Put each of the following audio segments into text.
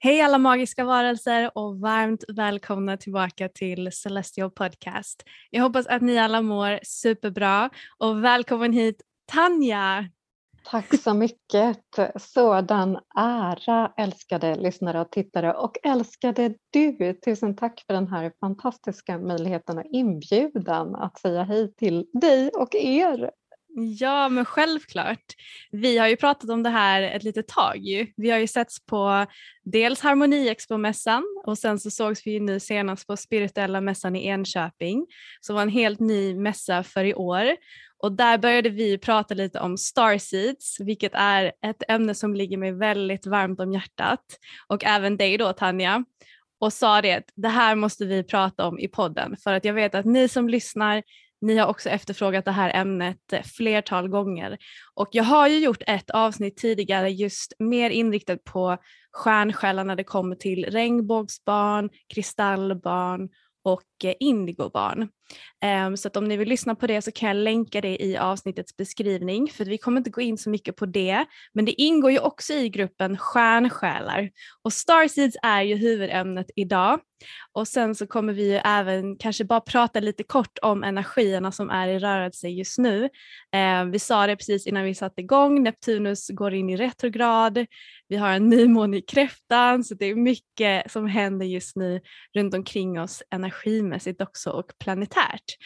Hej alla magiska varelser och varmt välkomna tillbaka till Celestial Podcast. Jag hoppas att ni alla mår superbra och välkommen hit Tanja! Tack så mycket! Sådan ära älskade lyssnare och tittare och älskade du! Tusen tack för den här fantastiska möjligheten och inbjudan att säga hej till dig och er Ja, men självklart. Vi har ju pratat om det här ett litet tag ju. Vi har ju setts på dels Harmoniexpo-mässan och sen så sågs vi ju nu senast på Spirituella mässan i Enköping som var en helt ny mässa för i år. Och där började vi prata lite om starseeds, vilket är ett ämne som ligger mig väldigt varmt om hjärtat. Och även dig då Tanja. Och sa det att det här måste vi prata om i podden för att jag vet att ni som lyssnar ni har också efterfrågat det här ämnet eh, flertal gånger. Och jag har ju gjort ett avsnitt tidigare just mer inriktat på stjärnsjälar när det kommer till regnbågsbarn, kristallbarn och indigobarn. Ehm, så att om ni vill lyssna på det så kan jag länka det i avsnittets beskrivning för vi kommer inte gå in så mycket på det men det ingår ju också i gruppen stjärnsjälar och Starseeds är ju huvudämnet idag och sen så kommer vi ju även kanske bara prata lite kort om energierna som är i rörelse just nu. Ehm, vi sa det precis innan vi satte igång, Neptunus går in i retrograd, vi har en nymåne i kräftan så det är mycket som händer just nu runt omkring oss energimässigt också och planetärt.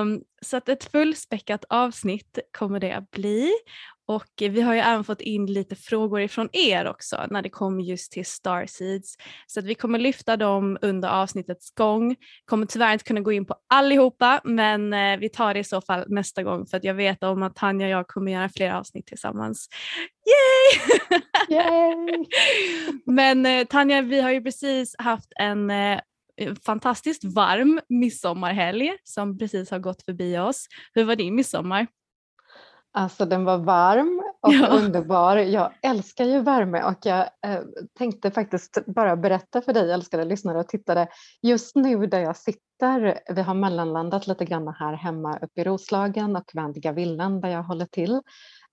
Um, så att ett fullspäckat avsnitt kommer det att bli och vi har ju även fått in lite frågor ifrån er också när det kommer just till Starseeds. Så att vi kommer lyfta dem under avsnittets gång. Kommer tyvärr inte kunna gå in på allihopa men eh, vi tar det i så fall nästa gång för att jag vet om att Tanja och jag kommer göra fler avsnitt tillsammans. Yay! Yay! men eh, Tanja, vi har ju precis haft en eh, Eh, fantastiskt varm midsommarhelg som precis har gått förbi oss. Hur var din midsommar? Alltså den var varm och ja. underbar. Jag älskar ju värme och jag eh, tänkte faktiskt bara berätta för dig älskade lyssnare och tittare. Just nu där jag sitter, vi har mellanlandat lite grann här hemma uppe i Roslagen och Vändiga villan där jag håller till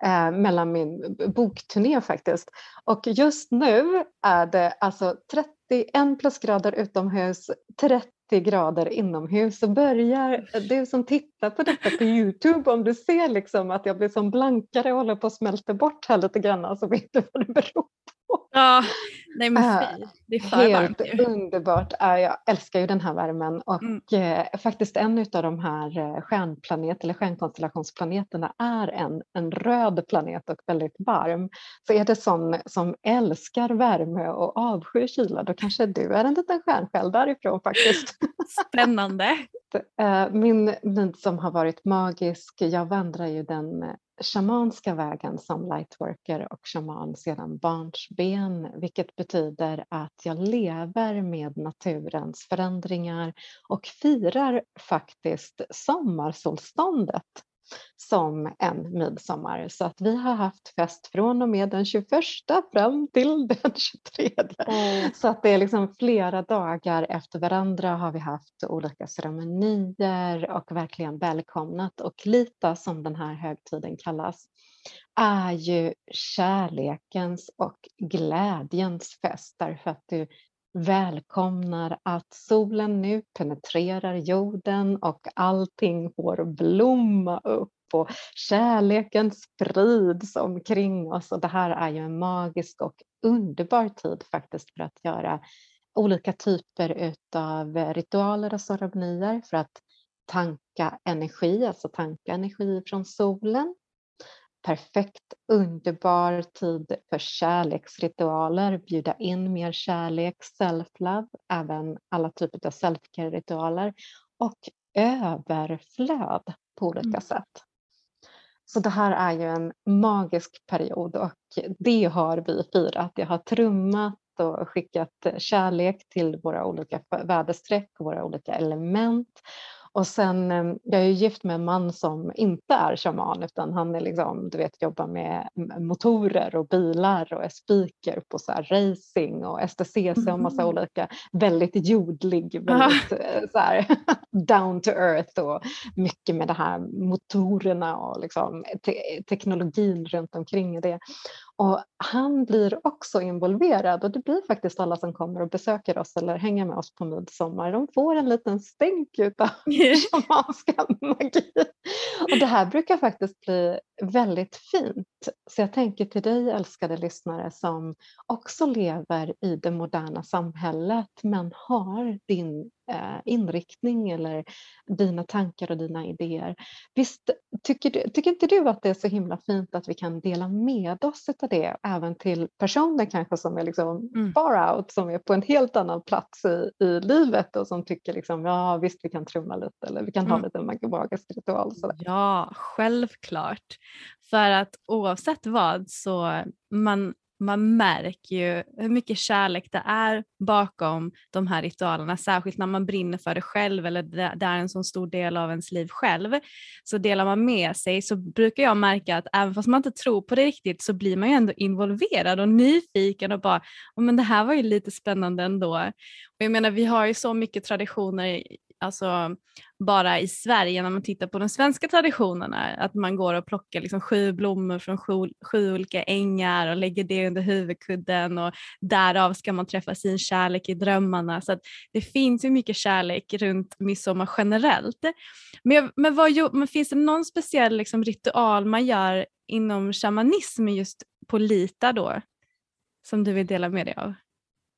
eh, mellan min bokturné faktiskt. Och just nu är det alltså 31 plusgrader utomhus, 30 grader inomhus så börjar du som tittar på detta på Youtube om du ser liksom att jag blir som blankare och håller på att smälta bort här lite grann så vet du vad det beror på. Ja, nej men Äh, fy. Det är för Helt varmt underbart. Jag älskar ju den här värmen och Mm. eh, faktiskt en av de här eh, stjärnplanet eller stjärnkonstellationsplaneterna är en, en röd planet och väldigt varm. Så är det sån som älskar värme och avskyr kyla då kanske du är en liten stjärnsjäl därifrån faktiskt. Spännande. Eh, Min midsommar har varit magisk. Jag vandrar ju den eh, shamanska vägen som lightworker och shaman sedan barnsben, vilket betyder att jag lever med naturens förändringar och firar faktiskt sommarsolståndet som en midsommar. Så att vi har haft fest från och med den 21 fram till den 23. Så att det är liksom flera dagar efter varandra har vi haft olika ceremonier och verkligen välkomnat. Och Lita som den här högtiden kallas är ju kärlekens och glädjens fest därför att du välkomnar att solen nu penetrerar jorden och allting får blomma upp och kärleken sprids omkring oss och det här är ju en magisk och underbar tid faktiskt för att göra olika typer utav ritualer och ceremonier för att tanka energi, alltså tanka energi från solen. Perfekt, underbar tid för kärleksritualer, bjuda in mer kärlek, self-love, även alla typer av self-care-ritualer och överflöd på olika Mm. sätt. Så det här är ju en magisk period och det har vi firat. Jag har trummat och skickat kärlek till våra olika väderstreck och våra olika element. Och sen, eh, jag är ju gift med en man som inte är shaman utan han är liksom, du vet, jobbar med motorer och bilar och är speaker på så racing och STCC och massa Mhm. olika, väldigt jordlig, väldigt eh, så här, down to earth och mycket med det här motorerna och liksom te- teknologin runt omkring det. Och han blir också involverad och det blir faktiskt alla som kommer och besöker oss eller hänger med oss på midsommar. De får en liten stänk utav shamanska magi. Och det här brukar faktiskt bli väldigt fint. Så jag tänker till dig älskade lyssnare som också lever i det moderna samhället men har din inriktning eller dina tankar och dina idéer. Visst tycker, du, tycker inte du att det är så himla fint att vi kan dela med oss av det även till personer kanske som är liksom Mm. far out, som är på en helt annan plats i, i livet och som tycker liksom, ja visst vi kan trumma lite eller vi kan ha Mm. lite mag- magisk ritual. Sådär. Ja, självklart. För att oavsett vad så man, man märker ju hur mycket kärlek det är bakom de här ritualerna, särskilt när man brinner för det själv eller det, är en så stor del av ens liv själv. Så delar man med sig så brukar jag märka att även fast man inte tror på det riktigt så blir man ju ändå involverad och nyfiken och bara, oh, men det här var ju lite spännande ändå. Och jag menar vi har ju så mycket traditioner alltså bara i Sverige när man tittar på de svenska traditionerna, att man går och plockar liksom sju blommor från sju, sju olika ängar och lägger det under huvudkudden och därav ska man träffa sin kärlek i drömmarna. Så att det finns ju mycket kärlek runt midsommar generellt. Men, jag, men, vad, men finns det någon speciell liksom, ritual man gör inom shamanism just på Lita då? Som du vill dela med dig av?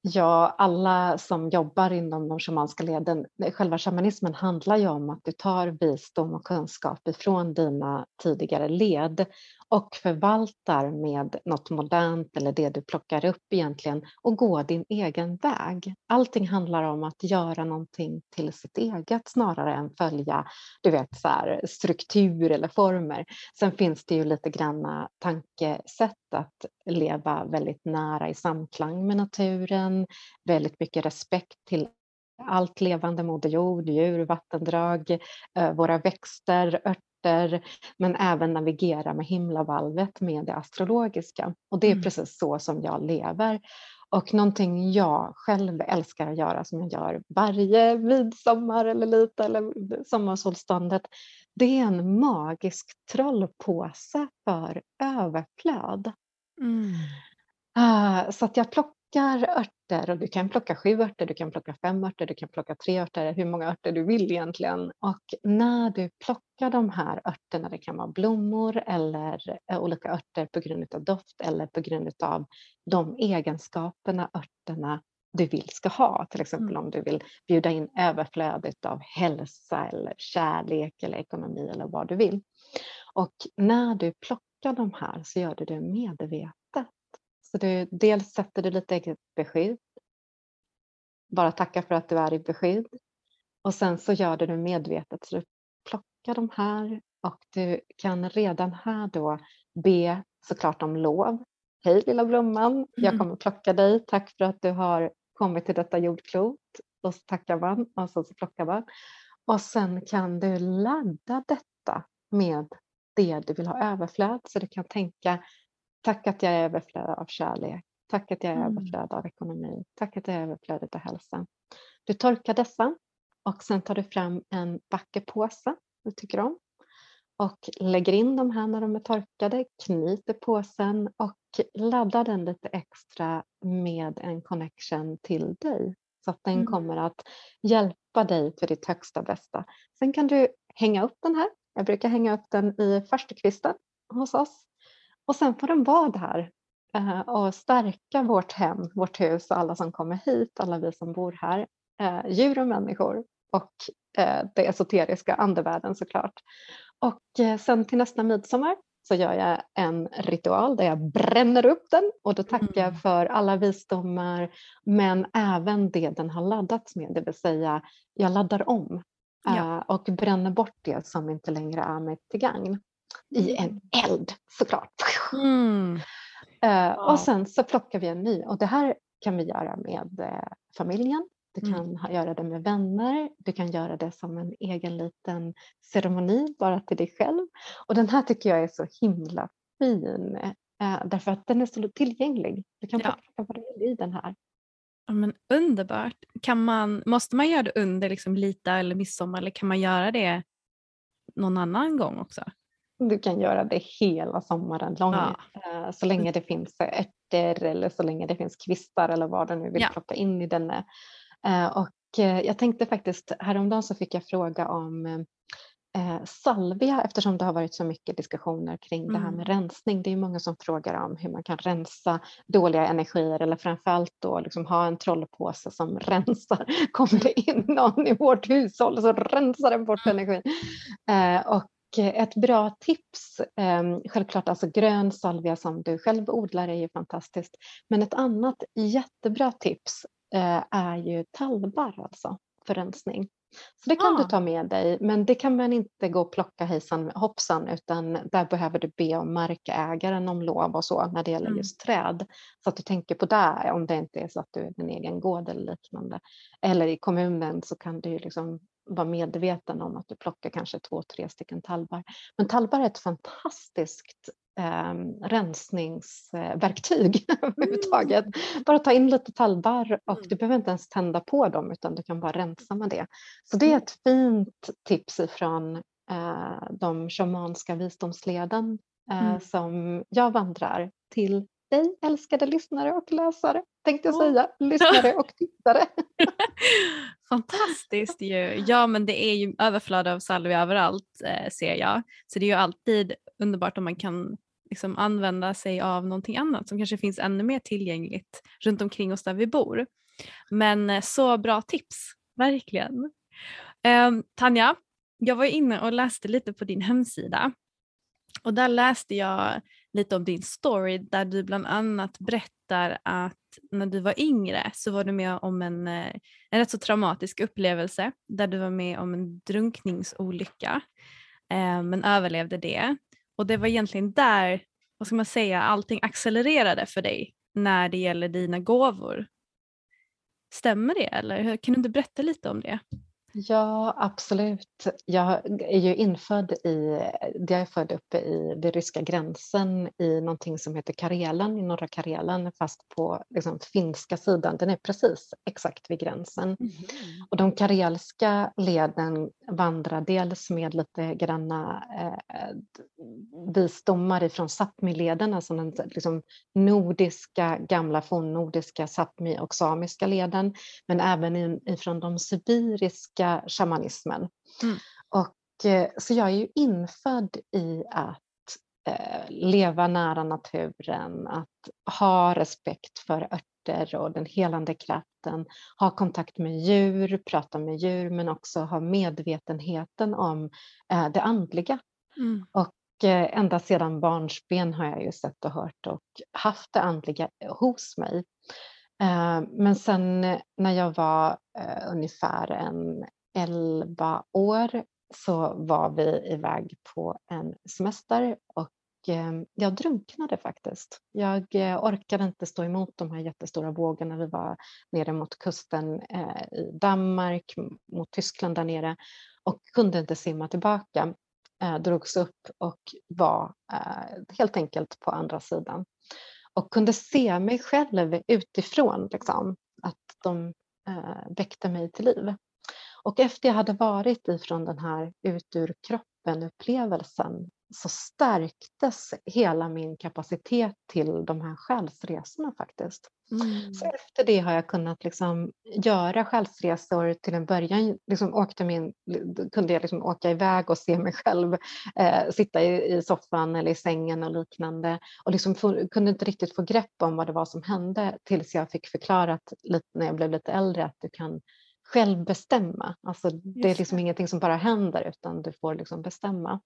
Ja, alla som jobbar inom de shamanska leden, själva shamanismen handlar ju om att du tar visdom och kunskap ifrån dina tidigare led och förvaltar med något modernt eller det du plockar upp egentligen och gå din egen väg. Allting handlar om att göra någonting till sitt eget snarare än följa du vet, så här, struktur eller former. Sen finns det ju lite granna tankesätt att leva väldigt nära i samklang med naturen, väldigt mycket respekt till allt levande, moder jord, djur, vattendrag, eh, våra växter, örter, men även navigera med himlavalvet med det astrologiska. Och det är Mm. precis så som jag lever. Och någonting jag själv älskar att göra som jag gör varje midsommar eller lite eller sommarsolståndet, det är en magisk trollpåse för överflöd. Mm. Ah, Så att jag plockar plockar örter och du kan plocka sju örter, du kan plocka fem örter, du kan plocka tre örter, hur många örter du vill egentligen. Och när du plockar de här örterna, det kan vara blommor eller eh, olika örter på grund av doft eller på grund av de egenskaperna örterna du vill ska ha. Till exempel mm. om du vill bjuda in överflödet av hälsa eller kärlek eller ekonomi eller vad du vill. Och när du plockar de här så gör du det medvetet. Så du, dels sätter du lite eget beskydd. Bara tacka för att du är i beskydd. Och sen så gör du det medvetet så du plockar de här och du kan redan här då be såklart om lov. Hej lilla blomman, jag mm. kommer plocka dig. Tack för att du har kommit till detta jordklot. Och så tackar man och så, så plockar man. Och sen kan du ladda detta med det du vill ha överflöd. Så du kan tänka tack att jag är överflöd av kärlek. Tack att jag är mm. överflöd av ekonomi. Tack att jag är överflöd av hälsa. Du torkar dessa och sen tar du fram en vacker påse du tycker om och lägger in de här när de är torkade, knyter påsen och laddar den lite extra med en connection till dig så att den mm. kommer att hjälpa dig för ditt högsta bästa. Sen kan du hänga upp den här. Jag brukar hänga upp den i farstukvisten hos oss och sen får den vara där eh, och stärka vårt hem, vårt hus och alla som kommer hit, alla vi som bor här, eh, djur och människor och eh, det esoteriska andevärlden såklart. Och sen till nästa midsommar så gör jag en ritual där jag bränner upp den och då tackar jag mm. för alla visdomar men även det den har laddats med, det vill säga jag laddar om ja. Och bränner bort det som inte längre är mig till gagn i en eld såklart. Mm. Wow. Och sen så plockar vi en ny och det här kan vi göra med familjen du mm. kan mm. göra det med vänner, du kan göra det som en egen liten ceremoni bara till dig själv. Och den här tycker jag är så himla fin eh, därför att den är så tillgänglig. Du kan ja. plocka vad du vill i den här. Ja, men underbart. Kan man, måste man göra det under liksom lita eller midsommar eller kan man göra det någon annan gång också? Du kan göra det hela sommaren lång ja. Eh, så länge det finns ärtor eller så länge det finns kvistar eller vad du nu vill ja. plocka in i den Eh, och eh, jag tänkte faktiskt, häromdagen så fick jag fråga om salvia eftersom det har varit så mycket diskussioner kring mm. det här med mm. rensning. Det är många som frågar om hur man kan rensa dåliga energier eller framförallt då liksom ha en trollpåse som rensar. Kommer det in någon i vårt hushåll så rensar den bort mm. energin. Och ett bra tips, självklart alltså grön salvia som du själv odlar är ju fantastiskt, men ett annat jättebra tips Eh, är ju tallbarr alltså för rensning. Så det kan ah. du ta med dig, men det kan man inte gå och plocka hejsan hoppsan utan där behöver du be om markägaren om lov och så när det gäller mm. just träd. Så att du tänker på det om det inte är så att du är din egen gård eller liknande. Eller i kommunen så kan du liksom vara medveten om att du plockar kanske två, tre stycken tallbar. Men tallbar är ett fantastiskt eh, rensningsverktyg överhuvudtaget. Mm. Bara ta in lite tallbarr och du mm. behöver inte ens tända på dem utan du kan bara rensa med det. Så det är mm. ett fint tips ifrån eh, de shamanska visdomsleden eh, mm. som jag vandrar till dig älskade lyssnare och läsare tänkte jag säga, lyssnare och tittare. Fantastiskt ju. Ja men det är ju överflöd av salvia överallt eh, ser jag. Så det är ju alltid underbart om man kan liksom använda sig av någonting annat som kanske finns ännu mer tillgängligt runt omkring oss där vi bor. Men eh, så bra tips, verkligen. Eh, Tanja, jag var inne och läste lite på din hemsida och där läste jag lite om din story där du bland annat berättar att när du var yngre så var du med om en, eh, en rätt så traumatisk upplevelse där du var med om en drunkningsolycka eh, men överlevde det. Och det var egentligen där, vad ska man säga, allting accelererade för dig när det gäller dina gåvor. Stämmer det eller kan du inte berätta lite om det? Ja, absolut. Jag är ju infödd i, jag är född uppe i den ryska gränsen i någonting som heter Karelen, i norra Karelen, fast på liksom, finska sidan. Den är precis exakt vid gränsen. Mm. Och de karelska leden vandrar dels med lite granna eh, visdomar ifrån Sápmi-leden, alltså den liksom nordiska, gamla fornnordiska Sápmi och samiska leden, men även ifrån de sibiriska shamanismen. Mm. Och, eh, så jag är ju infödd i att eh, leva nära naturen, att ha respekt för örter och den helande kraften, ha kontakt med djur, prata med djur men också ha medvetenheten om eh, det andliga. Mm. Och ända sedan barnsben har jag ju sett och hört och haft det andliga hos mig. Eh, men sen eh, när jag var eh, ungefär en 11 år så var vi iväg på en semester och jag drunknade faktiskt. Jag orkade inte stå emot de här jättestora vågorna. Vi var nere mot kusten i Danmark, mot Tyskland där nere och kunde inte simma tillbaka drogs upp och var helt enkelt på andra sidan. Och kunde se mig själv utifrån, liksom, att de eh, väckte mig till liv. Och efter jag hade varit ifrån den här ut ur kroppen-upplevelsen så stärktes hela min kapacitet till de här själsresorna faktiskt. Mm. Så efter det har jag kunnat liksom göra själsresor. Till en början liksom åkte min, kunde jag liksom åka iväg och se mig själv eh, sitta i, i, soffan eller i sängen och liknande och liksom få, kunde inte riktigt få grepp om vad det var som hände tills jag fick förklarat lite när jag blev lite äldre att du kan själv bestämma. Alltså, det är liksom ingenting som bara händer utan du får liksom bestämma.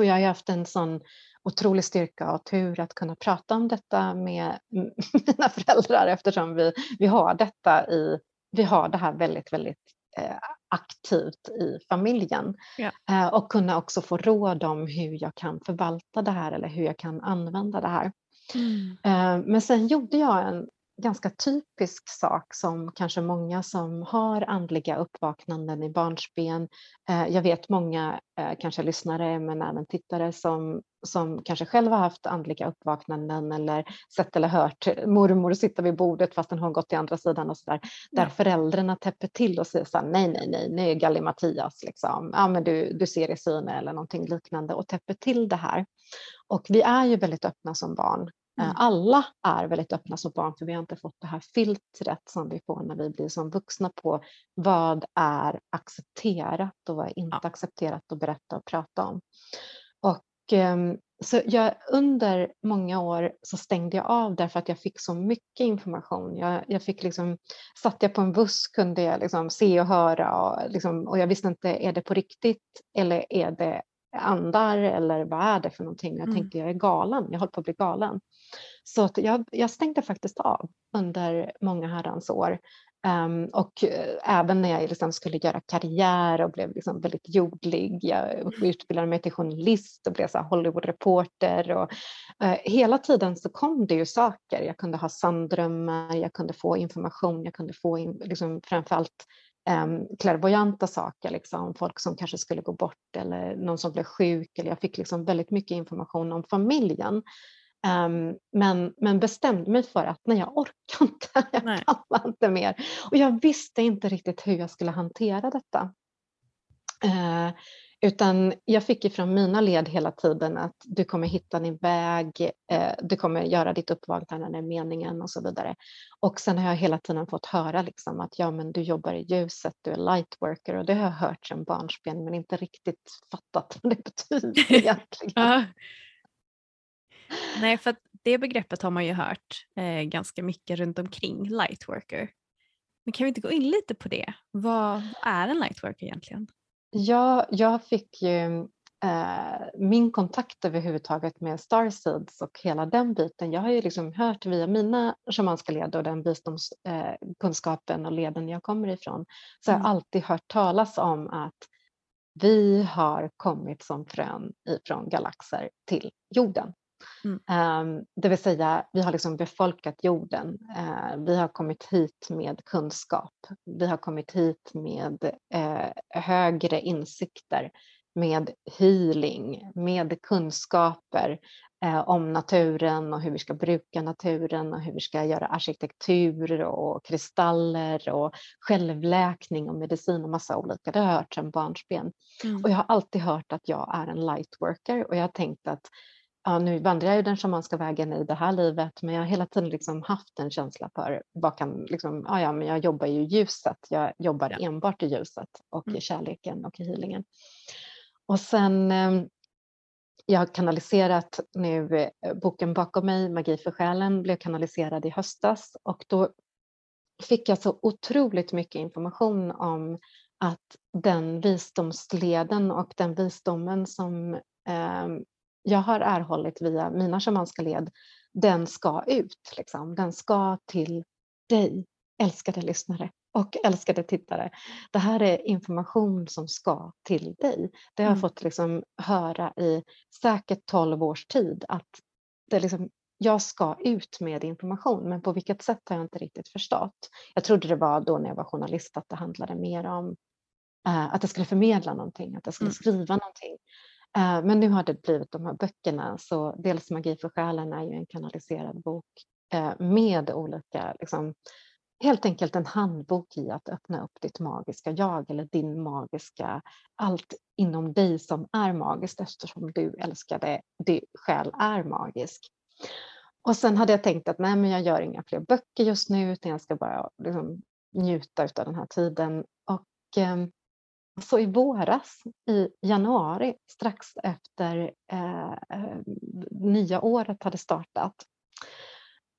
Och jag har haft en sån otrolig styrka och tur att kunna prata om detta med mina föräldrar eftersom vi, vi har detta i, vi har det här väldigt, väldigt eh, aktivt i familjen. Ja. Eh, och kunna också få råd om hur jag kan förvalta det här eller hur jag kan använda det här. Mm. Eh, men sen gjorde jag en ganska typisk sak som kanske många som har andliga uppvaknanden i barnsben, eh, jag vet många eh, kanske lyssnare men även tittare som, som kanske själva haft andliga uppvaknanden eller sett eller hört mormor sitta vid bordet fast den har gått till andra sidan och sådär, där ja. föräldrarna täpper till och säger så här, nej, nej, nej, nej, Galli Mattias, liksom. ja, men du, du ser i syne eller någonting liknande och täpper till det här. Och vi är ju väldigt öppna som barn mm. Alla är väldigt öppna som barn för vi har inte fått det här filtret som vi får när vi blir som vuxna på vad är accepterat och vad är inte ja. accepterat att berätta och prata om. Och, ehm, så jag, under många år så stängde jag av därför att jag fick så mycket information. Jag, jag fick liksom, satt jag på en buss kunde jag liksom se och höra och, liksom, och jag visste inte, är det på riktigt eller är det andar eller vad är det för någonting? Jag mm. tänkte jag är galen, jag håller på att bli galen. Så jag, jag stängde faktiskt av under många herrans år. Um, och uh, även när jag liksom skulle göra karriär och blev liksom väldigt jordlig. Jag utbildade mig till journalist och blev så Hollywoodreporter. Och, uh, hela tiden så kom det ju saker. Jag kunde ha sanddrömmar, jag kunde få information, jag kunde få in, liksom, framförallt um, klärvoajanta saker, liksom, folk som kanske skulle gå bort eller någon som blev sjuk. Eller jag fick liksom väldigt mycket information om familjen. Um, men, men bestämde mig för att nej, jag orkar inte, jag nej. pallar inte mer. Och jag visste inte riktigt hur jag skulle hantera detta. Uh, utan jag fick ifrån mina led hela tiden att du kommer hitta din väg, eh, du kommer göra ditt uppvaknande när meningen och så vidare. Och sen har jag hela tiden fått höra liksom att ja, men du jobbar i ljuset, du är lightworker och det har jag hört sedan barnsben men inte riktigt fattat vad det betyder egentligen. Nej, för det begreppet har man ju hört eh, ganska mycket runt omkring lightworker. Men kan vi inte gå in lite på det? Vad är en lightworker egentligen? Ja, jag fick ju eh, min kontakt överhuvudtaget med Starseeds och hela den biten. Jag har ju liksom hört via mina shamanska led och den visdomskunskapen eh, och leden jag kommer ifrån så mm. har jag alltid hört talas om att vi har kommit som frön ifrån galaxer till jorden. Mm. Um, det vill säga, vi har liksom befolkat jorden. Uh, vi har kommit hit med kunskap. Vi har kommit hit med uh, högre insikter. med healing, med kunskaper eh, om naturen och hur vi ska bruka naturen och hur vi ska göra arkitektur och kristaller och självläkning och medicin och massa olika. Det har jag hört sedan barnsben. Mm. Och jag har alltid hört att jag är en lightworker och jag har tänkt att ja, nu vandrar jag ju den shamanska vägen i det här livet, men jag har hela tiden liksom haft en känsla för vad kan, liksom, ja, ja, men jag jobbar ju i ljuset, jag jobbar ja. enbart i ljuset och mm. i kärleken och i healingen. Och sen ehm, jag har kanaliserat nu eh, boken bakom mig, Magi för själen, blev kanaliserad i höstas och då fick jag så otroligt mycket information om att den visdomsleden och den visdomen som eh, jag har erhållit via mina shamanska led, den ska ut. Liksom. Den ska till dig, älskade lyssnare och älskade tittare. Det här är information som ska till dig. Det har jag mm. fått liksom höra i säkert 12 års tid att det liksom, jag ska ut med information, men på vilket sätt har jag inte riktigt förstått. Jag trodde det var då när jag var journalist att det handlade mer om uh, att jag skulle förmedla någonting, att jag skulle mm. skriva någonting. Eh, men nu har det blivit de här böckerna, så dels Magi för själen är ju en kanaliserad bok eh, med olika liksom, helt enkelt en handbok i att öppna upp ditt magiska jag eller din magiska, allt inom dig som är magiskt eftersom du älskade, din själ är magisk. Och sen hade jag tänkt att nej, men jag gör inga fler böcker just nu utan jag ska bara liksom, njuta av den här tiden. Och eh, så i våras, i januari, strax efter eh, eh nya året hade startat,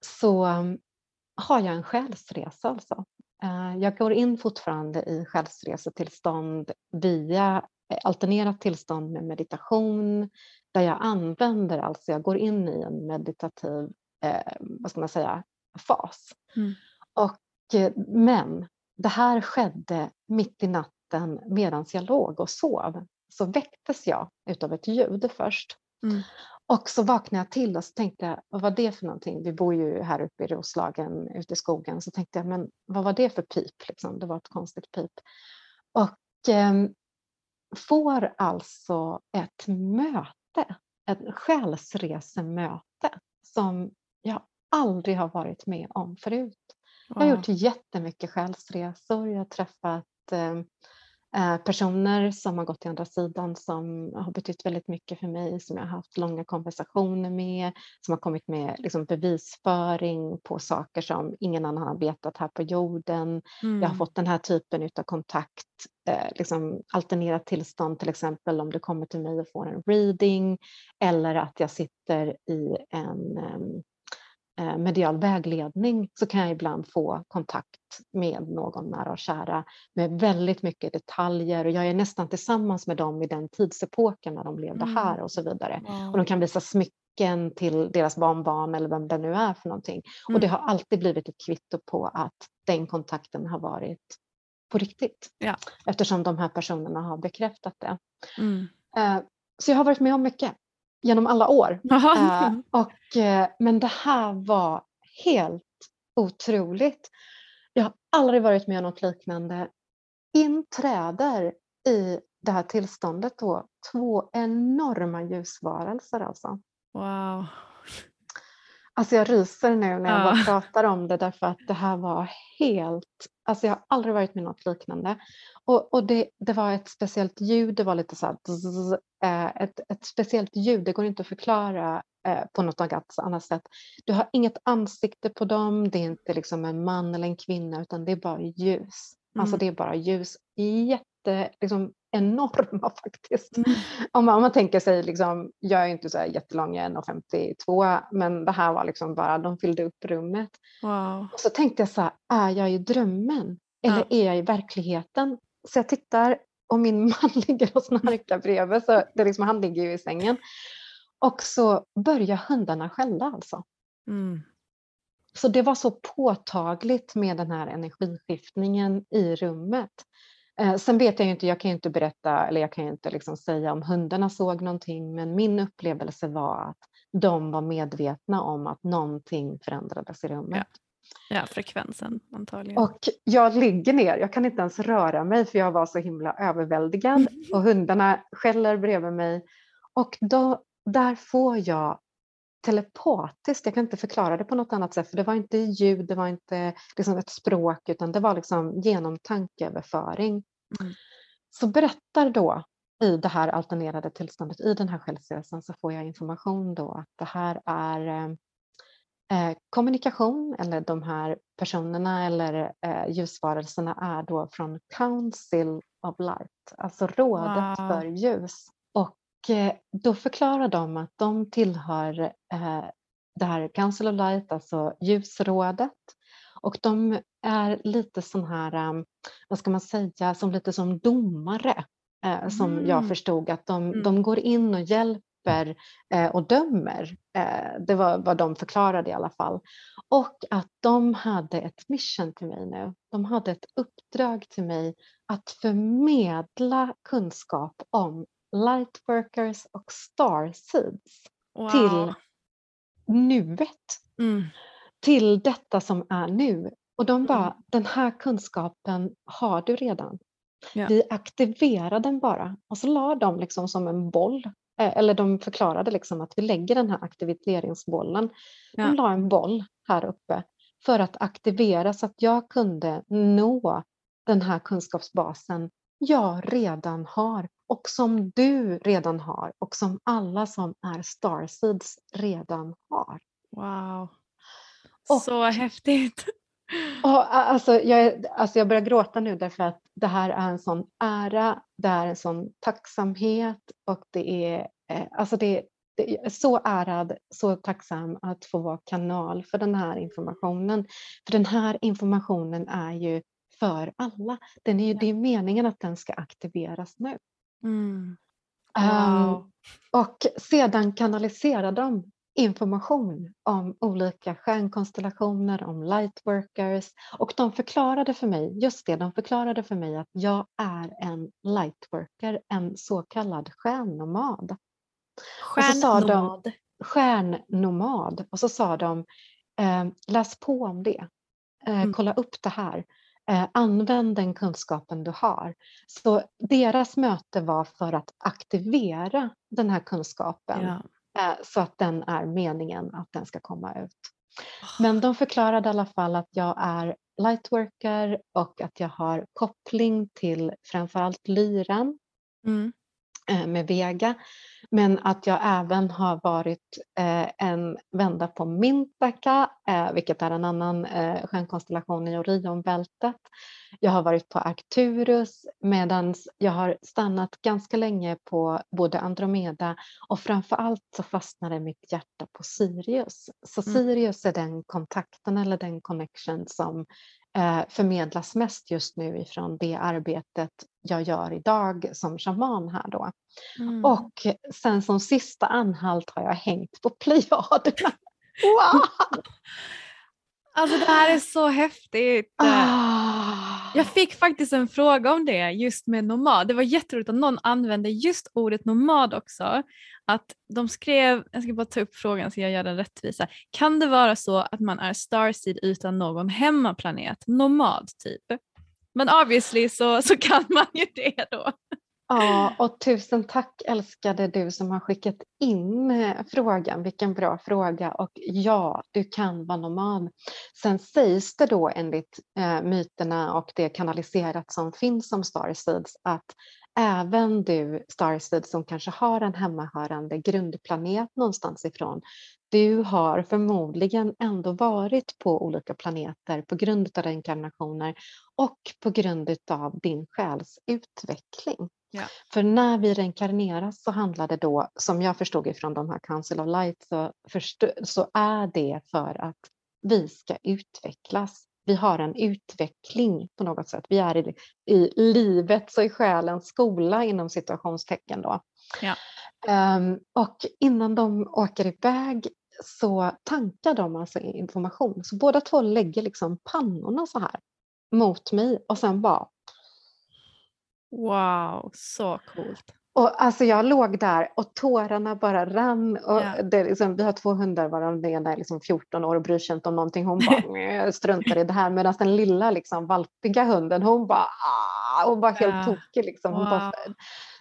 så har jag en själsresa alltså. Eh, jag går in fortfarande i själsresetillstånd via eh, alternerat tillstånd med meditation där jag använder, alltså jag går in i en meditativ, eh, vad ska man säga, fas. Mm. Och, men det här skedde mitt i natten medan jag låg och sov. Så väcktes jag utav ett ljud först. Mm. Och så vaknade jag till och så tänkte jag, vad var det för någonting? Vi bor ju här uppe i Roslagen, ute i skogen. Så tänkte jag, men vad var det för pip? Liksom? Det var ett konstigt pip. Och eh, får alltså ett möte, ett själsresemöte som jag aldrig har varit med om förut. Jag har gjort jättemycket själsresor, jag har träffat Eh, personer som har gått till andra sidan som har betytt väldigt mycket för mig, som jag har haft långa konversationer med, som har kommit med liksom bevisföring på saker som ingen annan har vetat här på jorden. Mm. Jag har mm. fått den här typen av kontakt, eh, liksom alternerat tillstånd till exempel om du kommer till mig och får en reading eller att jag sitter i en um, Eh, medial vägledning så kan jag ibland få kontakt med någon nära och kära med väldigt mycket detaljer och jag är nästan tillsammans med dem i den tidsepoken när de levde mm. här och så vidare. Wow. Och de kan visa smycken till deras barnbarn eller vem det nu är för någonting. Mm. Och det mm. har alltid blivit ett kvitto på att den kontakten har varit på riktigt. Ja. Eftersom de här personerna har bekräftat det. Mm. Eh, så jag har varit med om mycket genom alla år. Uh, och, uh, men det här var helt otroligt. Jag har aldrig varit med om något liknande. Inträder i det här tillståndet då två enorma ljusvarelser alltså. Wow. Alltså jag ryser nu när jag ja. bara pratar om det därför att det här var helt, alltså jag har aldrig varit med något liknande. Och, och det, det var ett speciellt ljud, det var lite så här, zzz, eh, ett, ett speciellt ljud, det går inte att förklara eh, på något annat sätt. Du har inget ansikte på dem, det är inte liksom en man eller en kvinna utan det är bara ljus. Alltså mm. Alltså det är bara ljus. Jätte, liksom, enorma faktiskt. Mm. Om, man, om man tänker sig, liksom, jag är inte så här jättelång, jag är 1,52 men det här var liksom bara, de fyllde upp rummet. Wow. Och så tänkte jag så här, är jag i drömmen eller ja. är jag i verkligheten? Så jag tittar och min man ligger och snarkar bredvid, så det liksom, han ligger ju i sängen. Och så börjar hundarna skälla alltså. Mm. Så det var så påtagligt med den här energiskiftningen i rummet. Eh, sen vet jag ju inte, jag kan ju inte berätta eller jag kan ju inte liksom säga om hundarna såg någonting, men min upplevelse var att de var medvetna om att någonting förändrades i rummet. Ja, frekvensen antagligen. Och jag ligger ner, jag kan inte ens röra mig för jag var så himla överväldigad och hundarna skäller bredvid mig. Och då, där får jag telepatiskt, jag kan inte förklara det på något annat sätt, för det var inte ljud, det var inte liksom ett språk, utan det var liksom genom tankeöverföring. Mm. Så berättar då i det här alternerade tillståndet, i den här självstyrelsen, så får jag information då att det här är eh, eh, kommunikation eller de här personerna eller eh, ljusvarelserna är då från Council of Light, alltså rådet wow. för ljus. Och då förklarar de att de tillhör eh, det här Council of Light, alltså ljusrådet. Och de är lite sån här, um, vad ska man säga, som lite som domare eh, som mm. jag förstod att de, mm. de går in och hjälper eh, och dömer. Eh, det var vad de förklarade i alla fall. Och att de hade ett mission till mig nu. De hade ett uppdrag till mig att förmedla kunskap om lightworkers och starseeds wow. till nuet. Mm. Till detta som är nu. Och de bara, mm. den här kunskapen har du redan. Ja. Vi aktiverar den bara och så la de liksom som en boll eh, eller de förklarade liksom att vi lägger den här aktiveringsbollen. Ja. De la en boll här uppe för att aktivera så att jag kunde nå den här kunskapsbasen jag redan har och som du redan har och som alla som är Starseeds redan har. Wow, och, så häftigt! Och, alltså, jag, alltså jag börjar gråta nu därför att det här är en sån ära, det är en sån tacksamhet och det är, eh, alltså det, det är så ärad, så tacksam att få vara kanal för den här informationen. För den här informationen är ju för alla. Den är ju, Det är meningen att den ska aktiveras nu. Mm. Wow. Um, och sedan kanalisera dem information om olika stjärnkonstellationer, om lightworkers och de förklarade för mig, just det, de förklarade för mig att jag är en lightworker, en så kallad stjärnnomad. Stjärnnomad? stjärnnomad. Och så sa de, eh, läs på om det, eh, mm. kolla upp det här. Eh, använd den kunskapen du har. Så deras möte var för att aktivera den här kunskapen. Ja Eh, så att den är meningen att den ska komma ut. Men de förklarade i alla fall att jag är lightworker och att jag har koppling till framförallt lyran. Mm. Eh, med Vega. Men att jag även har varit eh, en vända på Mintaka, eh, vilket är en annan stjärnkonstellation i Orionbältet. Jag har varit på Arcturus medan jag har stannat ganska länge på både Andromeda och framför allt så fastnade mitt hjärta på Sirius. Så mm. Sirius är den kontakten eller den connection som eh, förmedlas mest just nu ifrån det arbetet jag gör idag som shaman här då. Mm. Och sen som sista anhalt har jag hängt på Plejaderna. Wow! Alltså det här är så häftigt. Ah. Jag fick faktiskt en fråga om det just med nomad. Det var jätteroligt att någon använde just ordet nomad också. Att de skrev, jag ska bara ta upp frågan så jag gör den rättvisa. Kan det vara så att man är starseed utan någon hemmaplanet? Nomad typ. Men obviously så, så kan man ju det då. Ja, och tusen tack älskade du som har skickat in eh, frågan. Vilken bra fråga. Och ja, du kan vara nomad. Sen sägs det då enligt eh, myterna och det kanaliserat som finns om Starseeds att även du Starseed som kanske har en hemmahörande grundplanet någonstans ifrån. Du har förmodligen ändå varit på olika planeter på grund av reinkarnationer och på grund av din själs utveckling. Ja. För när vi reinkarneras så handlar det då, som jag förstod ifrån de här Council of Light, så, så är det för att vi ska utvecklas. Vi har en utveckling på något sätt. Vi är i, i livets och i själens skola inom situationstecken då. Ja. Um, och innan de åker iväg så tankar de alltså information. Så båda två lägger liksom pannorna så här mot mig och sen bara Wow, så coolt. Och alltså jag låg där och tårarna bara rann. Och Ja. det liksom, vi har två hundar varav den ena är liksom 14 år och bryr sig inte om någonting. Hon bara "Meh, struntar i det här. Medan den lilla liksom, valpiga hunden hon bara ah, och var helt Ja. tokig. Liksom. Hon bara, Wow.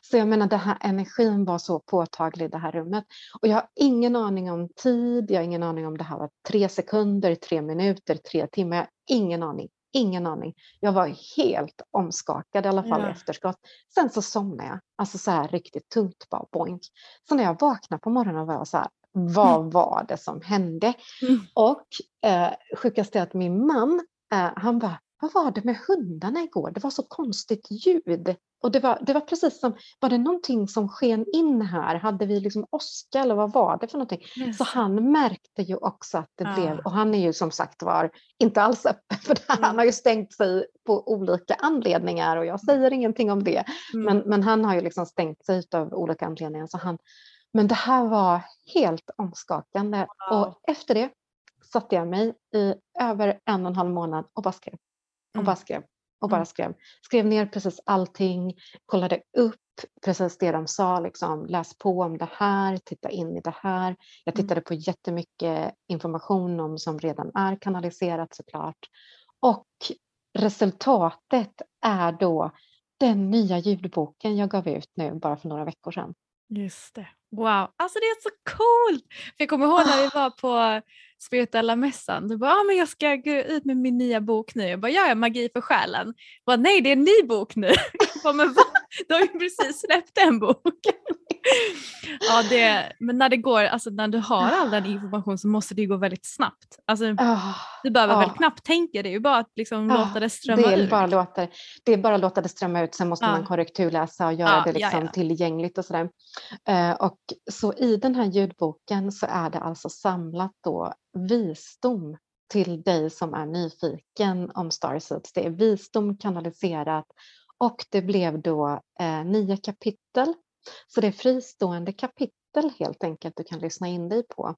så jag menar den här energin var så påtaglig i det här rummet. Och jag har ingen aning om tid. Jag har ingen aning om det här var tre sekunder, tre minuter, tre timmar. Jag har ingen aning. Ingen aning. Jag var helt omskakad i alla fall Ja. efterskott. Sen så somnade jag, alltså så här riktigt tungt bara boink. Så när jag vaknade på morgonen var jag så här, vad var det som hände? Mm. Och eh, sjukast är att min man, eh, han bara, vad var det med hundarna igår? Det var så konstigt ljud. Och det var, det var precis som, var det någonting som sken in här? Hade vi liksom åska eller vad var det för någonting? Så Yes. han märkte ju också att det Ah. blev, och han är ju som sagt var inte alls öppen för det. Mm. Han har ju stängt sig på olika anledningar och jag säger ingenting om det. Mm. Men, men han har ju liksom stängt sig av olika anledningar. Så han, men det här var helt omskakande. Wow. Och efter det satte jag mig i över en och en halv månad och bara skrev. Och Mm. bara skrev. Och bara Mm. skrev. Skrev ner precis allting, kollade upp precis det de sa, liksom, läs på om det här, titta in i det här. Jag Mm. tittade på jättemycket information om som redan är kanaliserat såklart. Och resultatet är då den nya ljudboken jag gav ut nu bara för några veckor sedan. Just det. Wow, alltså det är så coolt! För jag kommer ihåg när vi var på spirituella mässan. Du bara, ah, men jag ska gå ut med min nya bok nu. Jag bara, ja, ja, magi för själen. Jag bara, nej, det är en ny bok nu. Jag bara, men va? Du har ju precis släppt en bok. ja, det, men när det går, alltså när du har all den information så måste det ju gå väldigt snabbt. Alltså, Ah, du behöver väl ja. knappt tänka, det är ju bara att liksom låta det strömma det är bara låta, det är bara att låta det strömma ut, sen måste man korrekturläsa och göra det liksom ja. tillgängligt och sådär. Eh, och så i den här ljudboken så är det alltså samlat då visdom till dig som är nyfiken om Starseeds. Det är visdom kanaliserat och det blev då eh, nio kapitel. Så det är fristående kapitel helt enkelt du kan lyssna in dig på.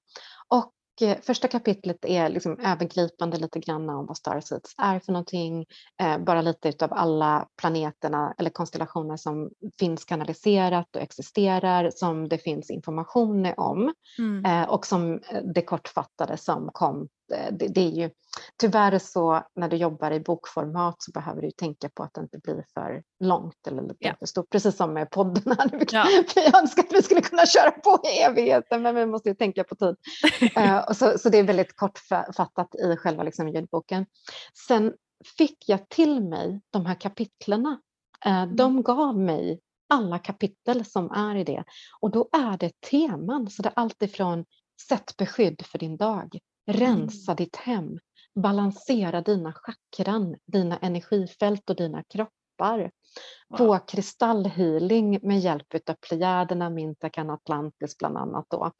Och eh, första kapitlet är liksom övergripande lite grann om vad Starseeds är för någonting. Eh, bara lite utav alla planeterna eller konstellationer som finns kanaliserat och existerar som det finns information om. Mm. Eh, och som det kortfattade som kom. Eh, Det, det är ju tyvärr så när du jobbar i bokformat så behöver du tänka på att det inte blir för långt eller lite Ja. för stort. Precis som med podden här. Vi, Ja. vi önskar att vi skulle kunna köra på i evigheten men vi måste ju tänka på tid. Eh, och så, så det är väldigt kortfattat i själva liksom ljudboken. Sen fick jag till mig de här kapitlerna. Eh, de gav mig alla kapitel som är i det. Och då är det teman, så det är alltifrån sätt beskydd för din dag, rensa ditt hem, balansera dina chakran, dina energifält och dina kroppar. Få kristallhealing med hjälp av plejaderna, Mintakan, Atlantis bland annat då.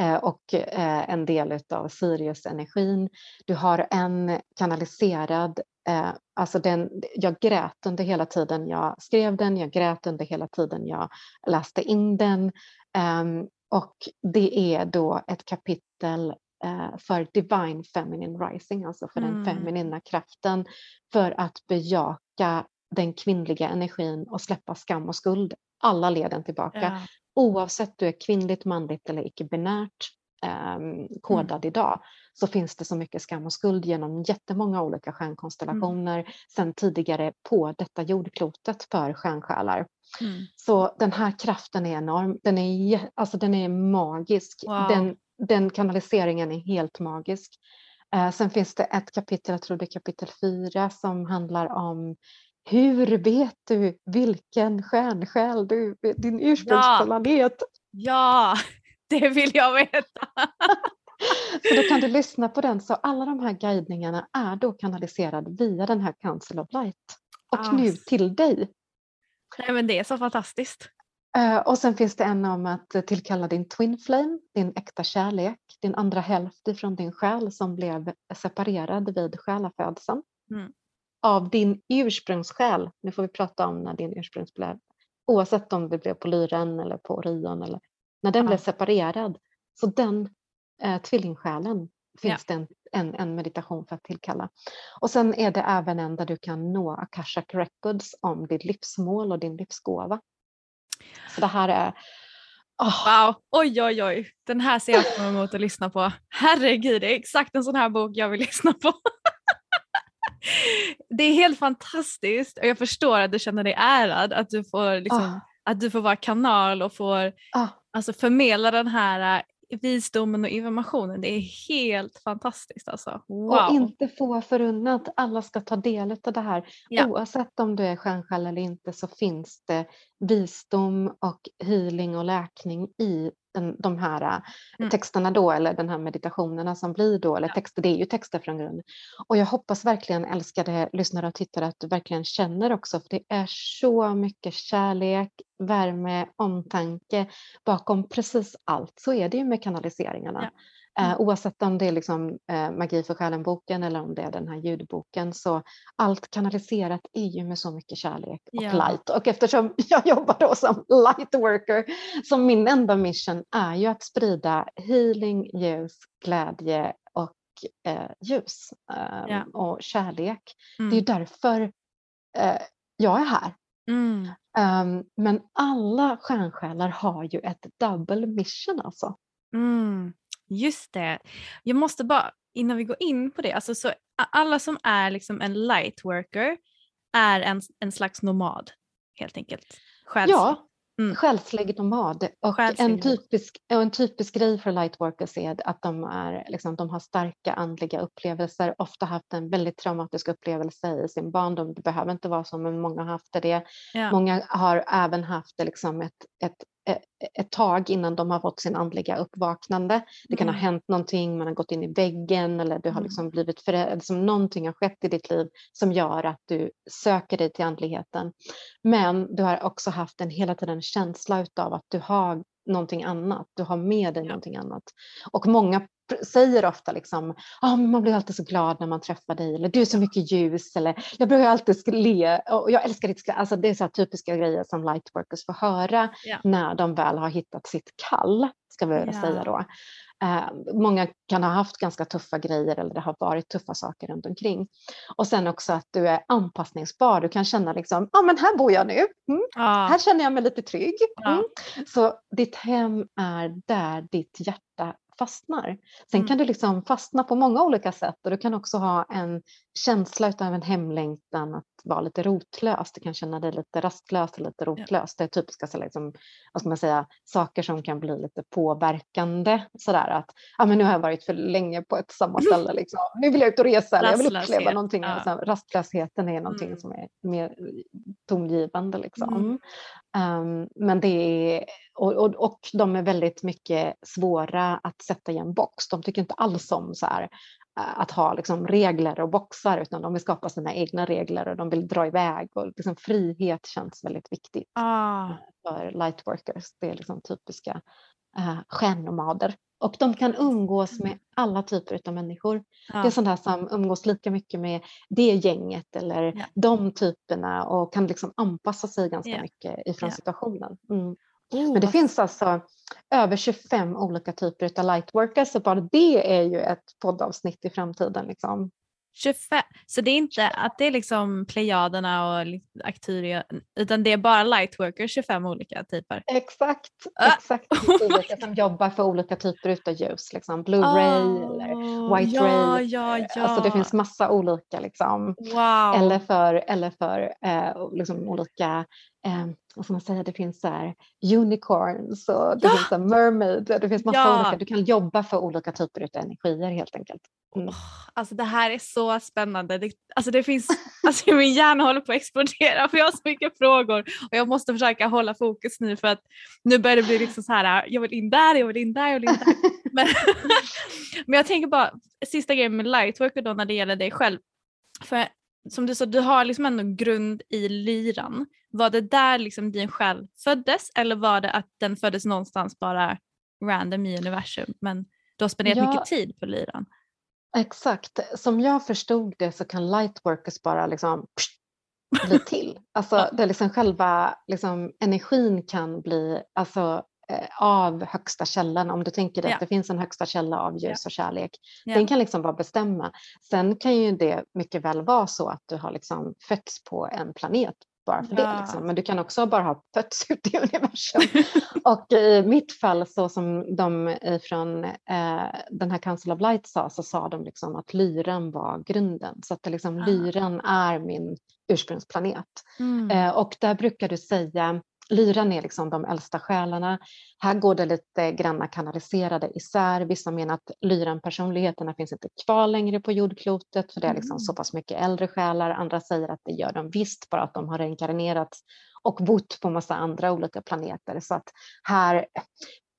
Eh, och eh, en del av Sirius-energin. Du har en kanaliserad, eh, alltså den, jag grät under hela tiden jag skrev den, jag grät under hela tiden jag läste in den. Ehm, och det är då ett kapitel eh, för Divine Feminine Rising, alltså för Mm. den feminina kraften, för att bejaka den kvinnliga energin och släppa skam och skuld, alla leden tillbaka Ja. oavsett du är kvinnligt, manligt eller icke-binärt ehm, kodad idag så finns det så mycket skam och skuld genom jättemånga olika stjärnkonstellationer sedan tidigare på detta jordklotet för stjärnsjälar. Mm. Så den här kraften är enorm. Den är, alltså den är magisk. Wow. Den, den kanaliseringen är helt magisk. Eh, sen finns det ett kapitel, jag tror det är kapitel fyra, som handlar om hur vet du vilken stjärnsjäl du, din ursprungsplanet? ja, det vill jag veta. Så då kan du lyssna på den. Så alla de här guidningarna är då kanaliserade via den här Council of Light. Och nu Ass. till dig. Nej, men det är så fantastiskt. Eh, och sen finns det en om att tillkalla din twin flame, din äkta kärlek, din andra hälft ifrån din själ som blev separerad vid själafödseln. Mm. Av din ursprungssjäl. Nu får vi prata om när din ursprungsblev, oavsett om det blev på Lyren eller på Orion eller när den Ja. blev separerad. Så den eh, tvillingsjälen finns det en, en, en meditation för att tillkalla. Och sen är det även en där du kan nå Akashic Records om ditt livsmål och din livsgåva. Så det här är Oh. Wow, oj oj oj, den här ser jag fram emot att lyssna på. Herregud, det är exakt en sån här bok jag vill lyssna på. det är helt fantastiskt och jag förstår att du känner dig ärad att du får, liksom, oh. att du får vara kanal och får oh. alltså, förmedla den här visdomen och informationen. Det är helt fantastiskt alltså. Wow. Och inte få förunnat, alla ska ta del av det här. Ja. Oavsett om du är stjärnsjäl eller inte så finns det visdom och healing och läkning i den, de här äh, mm. texterna då eller den här meditationerna som blir då, eller texter, det är ju texter från grund. Och jag hoppas verkligen älskade lyssnare och tittare att du verkligen känner också för det är så mycket kärlek, värme, omtanke bakom precis allt. Så är det ju med kanaliseringarna. Ja. Eh, mm. oavsett om det är liksom, eh, Magi för själen-boken eller om det är den här ljudboken så allt kanaliserat är ju med så mycket kärlek och ja. light. Och eftersom jag jobbar då som lightworker så min enda mission är ju att sprida healing, ljus, glädje och eh, ljus eh, ja. och kärlek. Mm. Det är mm. därför eh, jag är här. Mm. Um, men alla stjärnsjälar har ju ett double mission alltså. Mm. Just det. Jag måste bara, innan vi går in på det, alltså så alla som är liksom en lightworker är en, en slags nomad helt enkelt. Själslig. Ja, mm. själslig nomad. Och själslig en, typisk, en typisk grej för lightworkers är att de, är, liksom, de har starka andliga upplevelser, ofta haft en väldigt traumatisk upplevelse i sin barndom. Det behöver inte vara så, men många har haft det. Ja. Många har även haft liksom ett, ett ett tag innan de har fått sin andliga uppvaknande. Det kan mm. ha hänt någonting, man har gått in i väggen eller du har mm. liksom blivit förälder, liksom någonting har skett i ditt liv som gör att du söker dig till andligheten. Men du har också haft en hela tiden känsla av att du har någonting annat, du har med dig ja. någonting annat. Och många säger ofta liksom, oh, man blir alltid så glad när man träffar dig, eller du är så mycket ljus, eller jag brukar alltid le, och jag älskar ditt alltså Det är så typiska grejer som lightworkers får höra ja. när de väl har hittat sitt kall, ska vi ja. säga då. Eh, många kan ha haft ganska tuffa grejer eller det har varit tuffa saker runt omkring. Och sen också att du är anpassningsbar. Du kan känna liksom, ja ah, men här bor jag nu. Mm. Ah. Här känner jag mig lite trygg. Mm. Så ditt hem är där ditt hjärta fastnar. Sen mm. kan du liksom fastna på många olika sätt och du kan också ha en känsla av en hemlängtan att vara lite rotlös. Du kan känna dig lite rastlös och lite rotlös. Det är typiska så liksom, vad ska man säga, saker som kan bli lite påverkande. Sådär att ah, men nu har jag varit för länge på ett samma ställe. Liksom. Nu vill jag ut och resa eller jag vill uppleva någonting. Ja. Liksom, rastlösheten är någonting mm. som är mer tongivande. Liksom. Mm. Um, men det är, och, och, och, de är väldigt mycket svåra att sätta i en box. De tycker inte alls om så här, att ha liksom regler och boxar utan de vill skapa sina egna regler och de vill dra iväg och liksom frihet känns väldigt viktigt ah. för lightworkers. Det är liksom typiska uh, stjärnnomader och de kan umgås med alla typer av människor. Ja. Det är sådana som umgås lika mycket med det gänget eller ja. de typerna och kan liksom anpassa sig ganska ja. mycket ifrån situationen. Mm. Oh, Men det finns alltså över 25 olika typer av lightworkers så bara det är ju ett poddavsnitt i framtiden. Liksom. 25, så det är inte att det är liksom plejaderna och Arcturia utan det är bara lightworkers 25 olika typer? Exakt, ah. exakt olika som jobbar för olika typer av ljus, liksom blue oh, ray eller white ja, ray. Ja, ja. Alltså det finns massa olika liksom. Wow. Eller för, eller för eh, liksom olika eh, vad ska man säga, det finns så här unicorns och det ja! finns så mermaid, det finns massa ja! olika, du kan jobba för olika typer av energier helt enkelt. Mm. Oh, alltså det här är så spännande. Det, alltså det finns, alltså min hjärna håller på att explodera för jag har så mycket frågor och jag måste försöka hålla fokus nu för att nu börjar det bli liksom så här, jag vill in där, jag vill in där, jag vill in där. men, men jag tänker bara, sista grejen med lightwork då när det gäller dig själv. För som du sa, du har liksom ändå grund i lyran. Var det där liksom din själ föddes eller var det att den föddes någonstans bara random i universum men du har spenderat ja, mycket tid på lyran? Exakt, som jag förstod det så kan lightworkers bara liksom bli till. Alltså det är liksom själva liksom, energin kan bli, alltså av högsta källan, om du tänker dig ja. att det finns en högsta källa av ljus ja. och kärlek. Ja. Den kan liksom bara bestämma. Sen kan ju det mycket väl vara så att du har liksom fötts på en planet bara för det. Liksom. Men du kan också bara ha fötts ut i universum. och i mitt fall, så som de från eh, den här Council of Light sa, så sa de liksom att lyran var grunden. Så att det liksom, ja. lyran är min ursprungsplanet. Mm. Eh, och där brukar du säga Lyran är liksom de äldsta själarna. Här går det lite granna kanaliserade isär. Vissa menar att lyran-personligheterna finns inte kvar längre på jordklotet för det är liksom mm. så pass mycket äldre själar. Andra säger att det gör de visst, bara att de har reinkarnerats och bott på massa andra olika planeter. Så att här,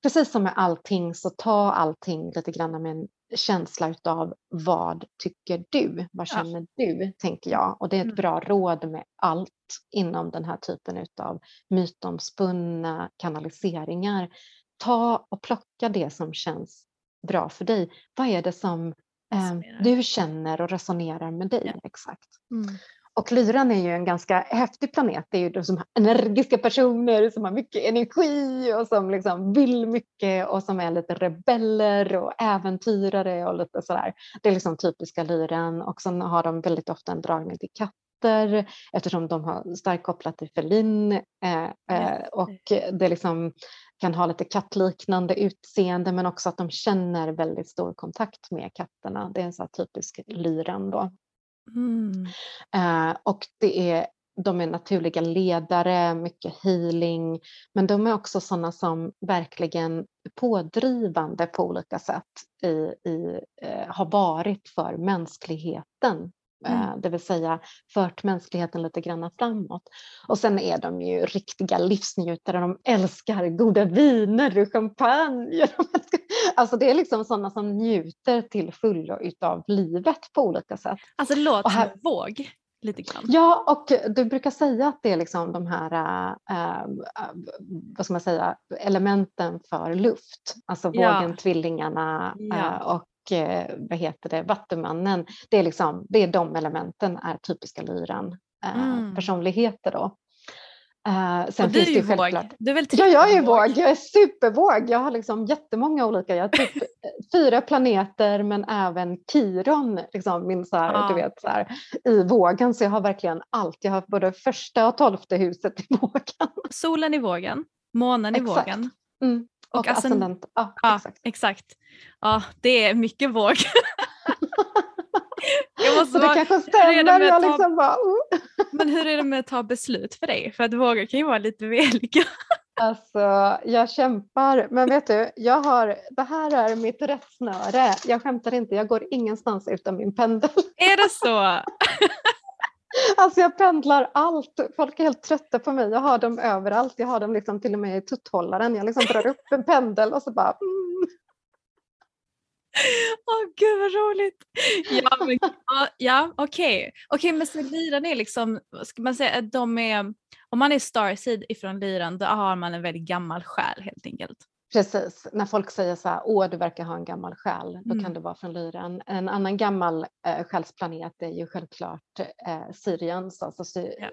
precis som med allting, så ta allting lite grann med en känsla utav vad tycker du? Vad känner ja. du? tänker jag. Och det är ett mm. bra råd med allt inom den här typen utav mytomspunna kanaliseringar. Ta och plocka det som känns bra för dig. Vad är det som eh, du känner och resonerar med dig? Ja. Exakt. Mm. Och Lyran är ju en ganska häftig planet. Det är ju de som har energiska personer som har mycket energi och som liksom vill mycket och som är lite rebeller och äventyrare och lite sådär. Det är liksom typiska Lyran och sen har de väldigt ofta en dragning till katter eftersom de har starkt kopplat till felin eh, eh, och det liksom kan ha lite kattliknande utseende men också att de känner väldigt stor kontakt med katterna. Det är en så typisk lyran då. Mm. Eh, och det är, de är naturliga ledare, mycket healing, men de är också sådana som verkligen pådrivande på olika sätt i, i, eh, har varit för mänskligheten Mm. Eh, det vill säga fört mänskligheten lite grann framåt. Och sen är de ju riktiga livsnjutare, de älskar goda viner och champagne. Alltså det är liksom sådana som njuter till fullo utav livet på olika sätt. Alltså det låter här, som våg. Lite grann. Ja, och du brukar säga att det är liksom de här äh, vad ska man säga, elementen för luft. Alltså vågen, ja. tvillingarna ja. Äh, och vad heter det, Vattumannen, det är, liksom, det är de elementen är typiska lyran eh, mm. personligheter då. Uh, sen och du finns är ju våg. Du är väl ja, jag är våg. Jag är supervåg. Jag har liksom jättemånga olika. Jag har typ fyra planeter men även Kiron liksom, min så här, ah. du vet, så här, i vågen. Så jag har verkligen allt. Jag har både första och tolfte huset i vågen. Solen i vågen, månen i Exakt. vågen. Mm. Och, och ascendent. Ja, ja, exakt. exakt. Ja, det är mycket våg. Jag måste så det kanske stämmer. Jag ta... liksom bara, uh. Men hur är det med att ta beslut för dig? För att våga kan ju vara lite veliga. Alltså, jag kämpar, men vet du, jag har, det här är mitt rättsnöre. Jag skämtar inte, jag går ingenstans utan min pendel. Är det så? Alltså jag pendlar allt. Folk är helt trötta på mig. Jag har dem överallt. Jag har dem liksom till och med i tutthållaren. Jag liksom drar upp en pendel och så bara... Mm. Åh oh, gud vad roligt! Ja, men, ja okej. Okay. okay, men så liran är liksom, ska man säga att de är, om man är starseed ifrån liran då har man en väldigt gammal själ helt enkelt. Precis, när folk säger så här, åh du verkar ha en gammal själ, då mm. kan det vara från lyran. En annan gammal eh, själsplanet är ju självklart eh, Sirians, alltså Sy ja.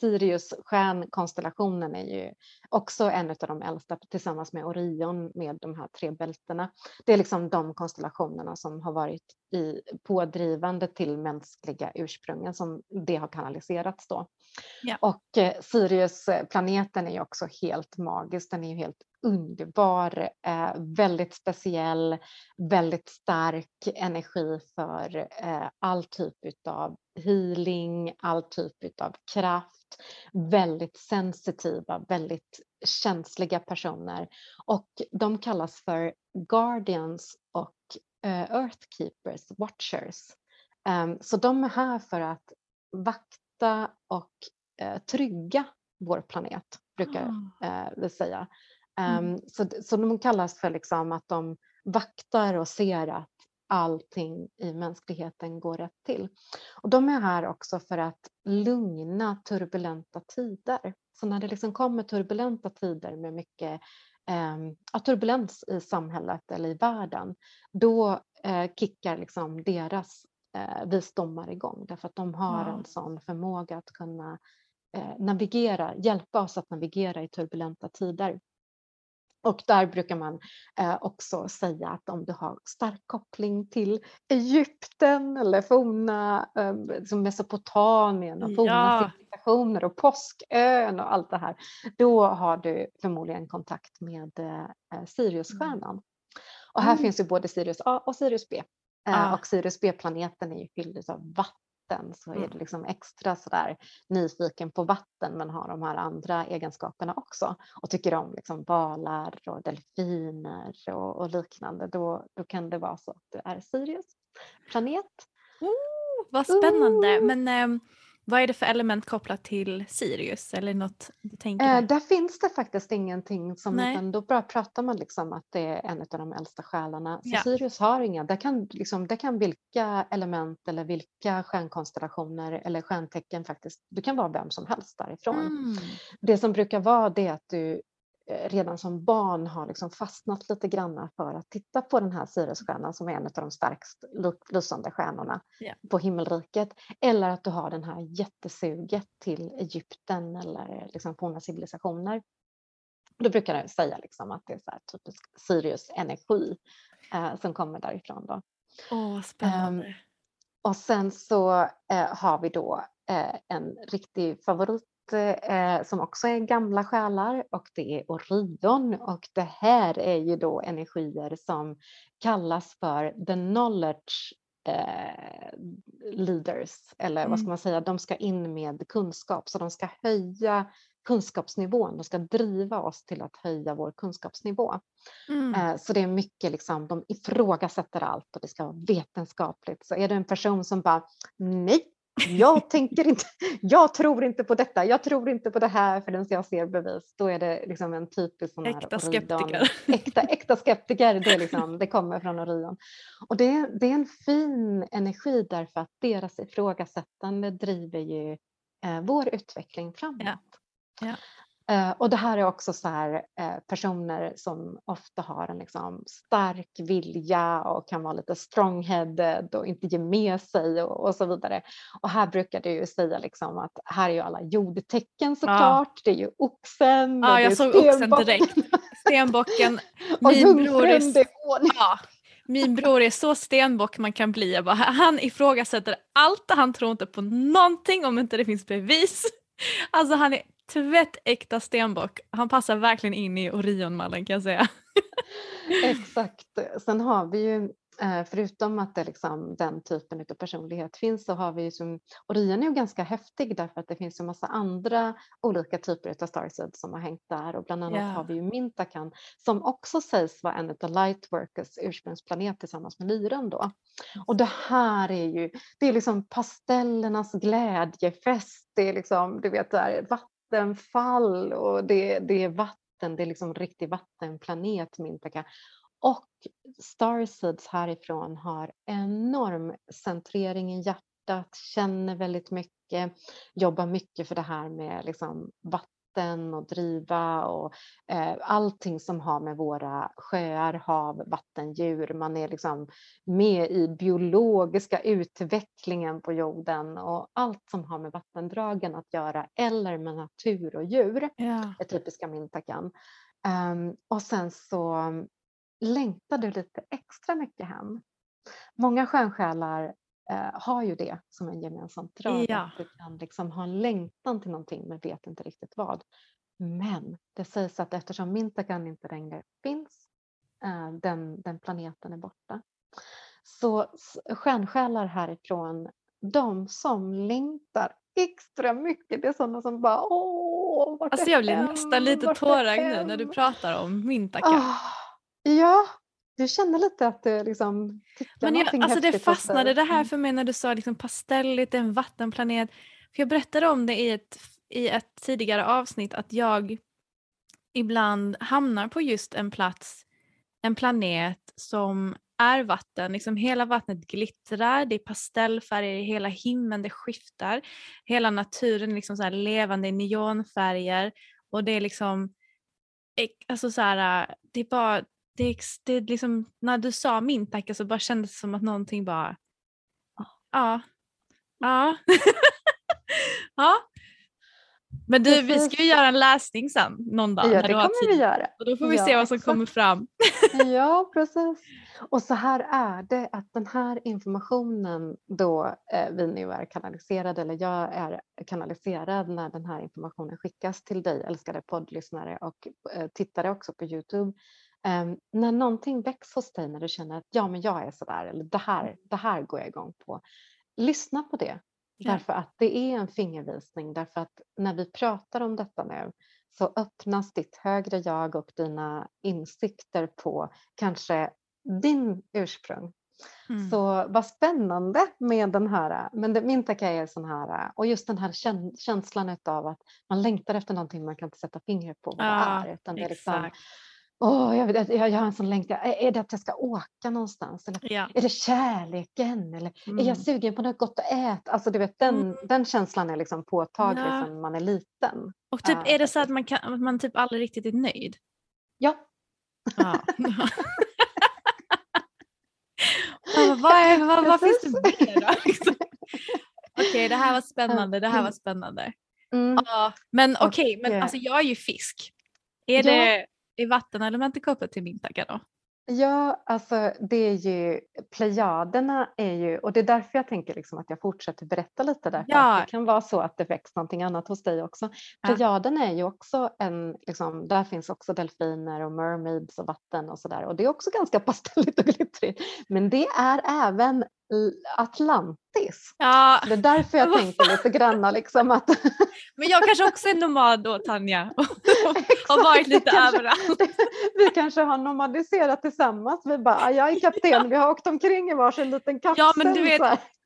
Sirius stjärnkonstellationen är ju också en av de äldsta tillsammans med Orion med de här tre bältena. Det är liksom de konstellationerna som har varit i, pådrivande till mänskliga ursprungen som det har kanaliserats då. Ja. Och eh, Sirius-planeten är ju också helt magisk, den är ju helt underbar, eh, väldigt speciell, väldigt stark energi för eh, all typ av healing, all typ av kraft, väldigt sensitiva, väldigt känsliga personer och de kallas för guardians och eh, earthkeepers, watchers. Um, så de är här för att vakta och eh, trygga vår planet, brukar ah. eh, vi säga. Mm. Så, så de kallas för liksom att de vaktar och ser att allting i mänskligheten går rätt till. Och de är här också för att lugna turbulenta tider. Så när det liksom kommer turbulenta tider med mycket eh, turbulens i samhället eller i världen, då eh, kickar liksom deras eh, visdomar igång därför att de har wow. en sån förmåga att kunna eh, navigera, hjälpa oss att navigera i turbulenta tider. Och där brukar man eh, också säga att om du har stark koppling till Egypten eller forna eh, Mesopotamien och forna ja. civilisationer och påskön och allt det här, då har du förmodligen kontakt med eh, Siriusstjärnan. Mm. Och här mm. finns ju både Sirius A och Sirius B. Ah. Och Sirius B-planeten är ju fylld av vatten vatten så mm. är det liksom extra sådär nyfiken på vatten men har de här andra egenskaperna också och tycker om liksom valar och delfiner och, och liknande då, då kan det vara så att du är Sirius planet. Oh, vad spännande! Uh. Men eh, vad är det för element kopplat till Sirius eller något du tänker? Eh, där finns det faktiskt ingenting som, utan då bara pratar man liksom att det är en av de äldsta själarna. Så ja. Sirius har inga, det kan, liksom, det kan vilka element eller vilka stjärnkonstellationer eller stjärntecken faktiskt, du kan vara vem som helst därifrån. Mm. Det som brukar vara det att du redan som barn har liksom fastnat lite grann för att titta på den här Siriusstjärnan som är en av de starkast lysande stjärnorna yeah. på himmelriket. Eller att du har den här jättesuget till Egypten eller liksom forna civilisationer. Då brukar jag säga liksom att det är så här typisk Sirius-energi eh, som kommer därifrån. Då. Oh, spännande. Um, och sen så eh, har vi då eh, en riktig favorit eh, som också är gamla själar och det är Orion och det här är ju då energier som kallas för the knowledge eh, leaders eller vad ska mm. man säga, de ska in med kunskap så de ska höja kunskapsnivån, de ska driva oss till att höja vår kunskapsnivå. Mm. Eh, så det är mycket liksom, de ifrågasätter allt och det ska vara vetenskapligt. Så är det en person som bara nej, jag tänker inte, jag tror inte på detta, jag tror inte på det här förrän jag ser bevis. Då är det liksom en typisk sån äkta här skeptiker. Äkta, äkta skeptiker, det, liksom, det kommer från Orion. Och det, det är en fin energi därför att deras ifrågasättande driver ju eh, vår utveckling framåt. Ja. Ja. Eh, och det här är också så här, eh, personer som ofta har en liksom stark vilja och kan vara lite strong-headed och inte ge med sig och, och, så vidare. Och här brukar du ju säga liksom att här är ju alla jordtecken såklart. Ja. Det är ju oxen. Ja, jag såg oxen direkt. Stenbocken. Min bror är, ja, min bror är så stenbock man kan bli. Jag bara, han ifrågasätter allt. Han tror inte på någonting om inte det finns bevis. Alltså han är tvättäkta stenbock. Han passar verkligen in i Orionmallen kan jag säga. Exakt. Sen har vi ju eh, förutom att det liksom den typen av personlighet finns så har vi ju som Orion är ju ganska häftig därför att det finns en massa andra olika typer av starseeds som har hängt där och bland annat yeah. har vi ju Mintakan som också sägs vara en av Lightworkers ursprungsplanet tillsammans med Lyran då. Och det här är ju, det är liksom pastellernas glädjefest, det är liksom, du vet, där, vattenfall och det, det är vatten, det är liksom riktig vattenplanet Mintaka. Och Starseeds härifrån har enorm centrering i hjärtat, känner väldigt mycket, jobbar mycket för det här med liksom vatten vatten och driva och eh, allting som har med våra sjöar, hav, vattendjur. Man är liksom med i biologiska utvecklingen på jorden och allt som har med vattendragen att göra eller med natur och djur ja. är typiska Mintakan. Um, och sen så längtar du lite extra mycket hem. Många stjärnsjälar eh, har ju det som en gemensamt drag. Ja. du kan liksom ha en längtan till någonting men vet inte riktigt vad. Men det sägs att eftersom Mintakan inte längre finns, eh, den, den planeten är borta, så stjärnsjälar härifrån, de som längtar extra mycket, det är sådana som bara åh, vart Alltså jag blir nästan lite tårögd nu när du pratar om Mintakan. Oh, ja, du känner lite att du liksom Men jag, alltså det fastnade det här mm. för mig när du sa liksom pastelligt, en vattenplanet. För jag berättade om det i ett, i ett tidigare avsnitt att jag ibland hamnar på just en plats, en planet som är vatten. Liksom hela vattnet glittrar, det är pastellfärger i hela himlen, det skiftar. Hela naturen är liksom så levande neonfärger och det är liksom alltså så här, det är bara det, det liksom, när du sa min tacka så bara kändes det som att någonting bara, ja, ja, ja. Men du, vi ska ju göra en läsning sen någon dag. Ja, när det kommer tid. vi göra. Och då får vi Ja, se vad som exakt. kommer fram. Ja, precis. Och så här är det att den här informationen då eh, vi nu är kanaliserade eller jag är kanaliserad när den här informationen skickas till dig älskade poddlyssnare och eh, tittare också på Youtube. Eh, när någonting väcks hos dig när du känner att ja men jag är sådär eller det här, det här går jag igång på. Lyssna på det. Ja. Därför att det är en fingervisning därför att när vi pratar om detta nu så öppnas ditt högre jag och dina insikter på kanske din ursprung. Mm. Så vad spännande med den här, men det, min tack är sån här, och just den här kän, känslan av att man längtar efter någonting man kan inte sätta fingret på vad Ja, det är. Utan det är liksom, Åh, jag, vet, jag, jag har en sån längtan, är, är det att jag ska åka någonstans? Eller Ja. är det kärleken? Eller är Mm. jag sugen på något gott att äta? Alltså du vet, den, den känslan är liksom påtaglig Ja. sedan man är liten. Och typ, Ja, är det så att man, kan, man typ aldrig riktigt är nöjd? Ja, Ja. Vad, är, vad, vad finns det mer då? Liksom. Okej, det här var spännande, det här var spännande. mm. Ja, men okej, men eh, alltså jag är ju fisk. Är det är vattenelementet kopplat till min tagga då? Ja, alltså det är ju Plejaderna är ju, och det är därför jag tänker liksom att jag fortsätter berätta lite därför Ja. det kan vara så att det väcks någonting annat hos dig också. Ja. Plejaderna är ju också en, liksom, där finns också delfiner och mermaids och vatten och sådär och det är också ganska pastelligt och glittrigt. Men det är även Atlantis. Ja, Det är därför jag tänker lite granna liksom att men jag kanske också är nomad då Tanja och har varit lite Kanske. överallt. vi kanske har nomadiserat tillsammans. Vi bara, "Ah, jag är kapten, vi har åkt omkring i varsin liten kapsel. Ja, men du vet.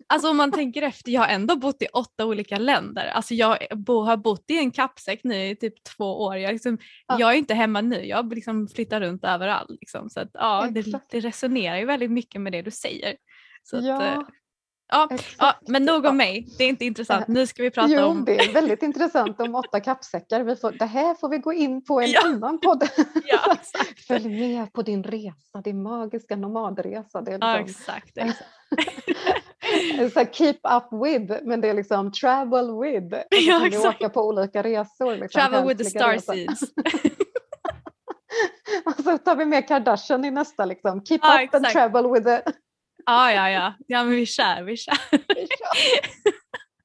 Alltså om man tänker efter, jag har ändå bott i åtta olika länder. Alltså jag bo, har bott i en kappsäck nu i typ två år. Jag, liksom, Ja. jag är inte hemma nu, jag liksom flyttar runt överallt. Liksom. Så att, ja, det, det resonerar ju väldigt mycket med det du säger. Så att, Ja, eh, ja, ja, exakt. men nog Ja. om mig, det är inte intressant. Nu ska vi prata Jo, om... det är väldigt intressant om åtta kappsäckar. Vi får, det här får vi gå in på en Ja. annan podd. Ja, exakt. Följ med på din resa, din magiska nomadresa. Det är Ja, liksom, exakt, exakt. så keep up with, men det är liksom travel with. Och så Ja, kan vi exakt. åka på olika resor. Liksom, Travel with the star seeds. Och så tar vi med Kardashian i nästa. Liksom. Keep Ja, up and exakt. travel with the... Ja, ja, ja. Ja, men vi kör, vi kör.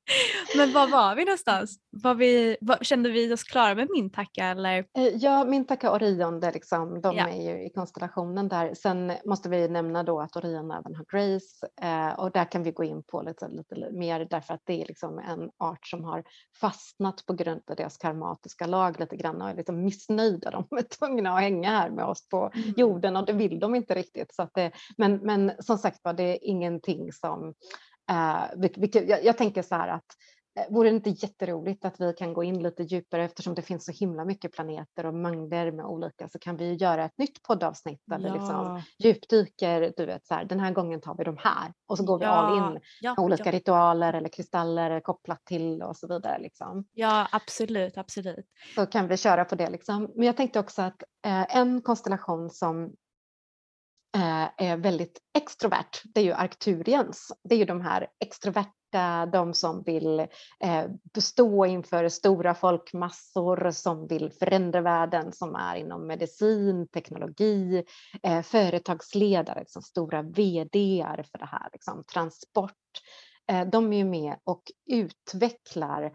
Men var var vi någonstans? Var vi, var, kände vi oss klara med min tacka eller? Eh, Ja, Mintaka och Orion, det är liksom, de Ja. är ju i konstellationen där. Sen måste vi nämna då att Orion även har Grace eh, och där kan vi gå in på lite, lite mer därför att det är liksom en art som har fastnat på grund av deras karmatiska lag lite grann och är lite missnöjda. De är tvungna att hänga här med oss på Mm. jorden och det vill de inte riktigt. Så att det, men, men som sagt var, det är ingenting som... Eh, vilk- vilket, jag, jag tänker så här att eh, Vore det inte jätteroligt att vi kan gå in lite djupare eftersom det finns så himla mycket planeter och mängder med olika så kan vi göra ett nytt poddavsnitt där vi liksom djupdyker, du vet så här, den här gången tar vi de här och så går vi all in ja, med olika ja, ritualer eller kristaller kopplat till och så vidare liksom. ja, absolut, absolut. Så kan vi köra på det liksom. Men jag tänkte också att eh, en konstellation som Eh, är väldigt extrovert, det är ju Arcturians. Det är ju de här extroverta, de som vill eh, bestå inför stora folkmassor, som vill förändra världen, som är inom medicin, teknologi, eh, företagsledare, liksom stora VDR för det här, liksom, transport. De är ju med och utvecklar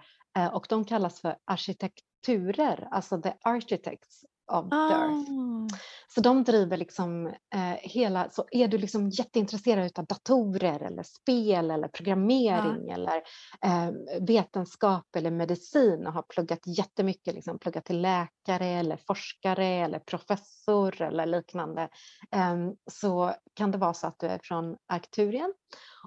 och de kallas för arkitekturer, alltså the architects of the earth. Ah, Så de driver liksom eh, hela, så är du liksom jätteintresserad av datorer eller spel eller programmering eller eh, vetenskap eller medicin och har pluggat jättemycket, liksom pluggat till läkare eller forskare eller professor eller liknande, eh, så kan det vara så att du är från Arcturien.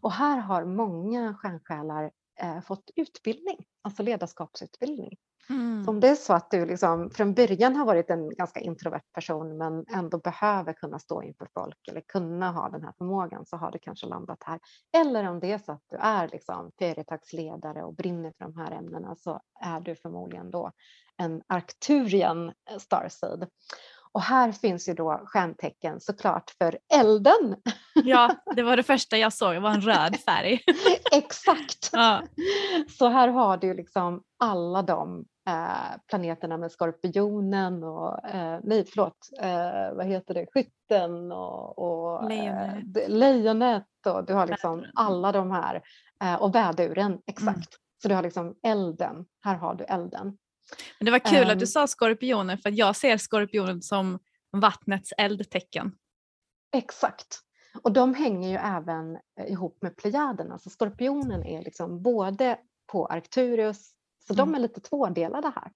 Och här har många stjärnsjälar eh, fått utbildning, alltså ledarskapsutbildning mm. Så om det är så att du liksom från början har varit en ganska introvert person men ändå behöver kunna stå inför folk eller kunna ha den här förmågan så har du kanske landat här. Eller om det är så att du är liksom företagsledare och brinner för de här ämnena så är du förmodligen då en Arcturian starseed. Och här finns ju då stjärntecken såklart för elden. Ja, det var det första jag såg, det var en röd färg. Exakt! Ja. Så här har du liksom alla de eh, planeterna med skorpionen och, eh, nej förlåt, eh, vad heter det, skytten och, och Lejonet. lejonet och du har liksom alla de här och väduren, exakt. Mm. Så du har liksom elden, här har du elden. Men det var kul att Ehm. du sa skorpionen för att jag ser skorpionen som vattnets eldtecken. Exakt. Och de hänger ju även eh, ihop med plejaderna. Så skorpionen är liksom både på Arcturus, så de Mm. är lite tvådelade här.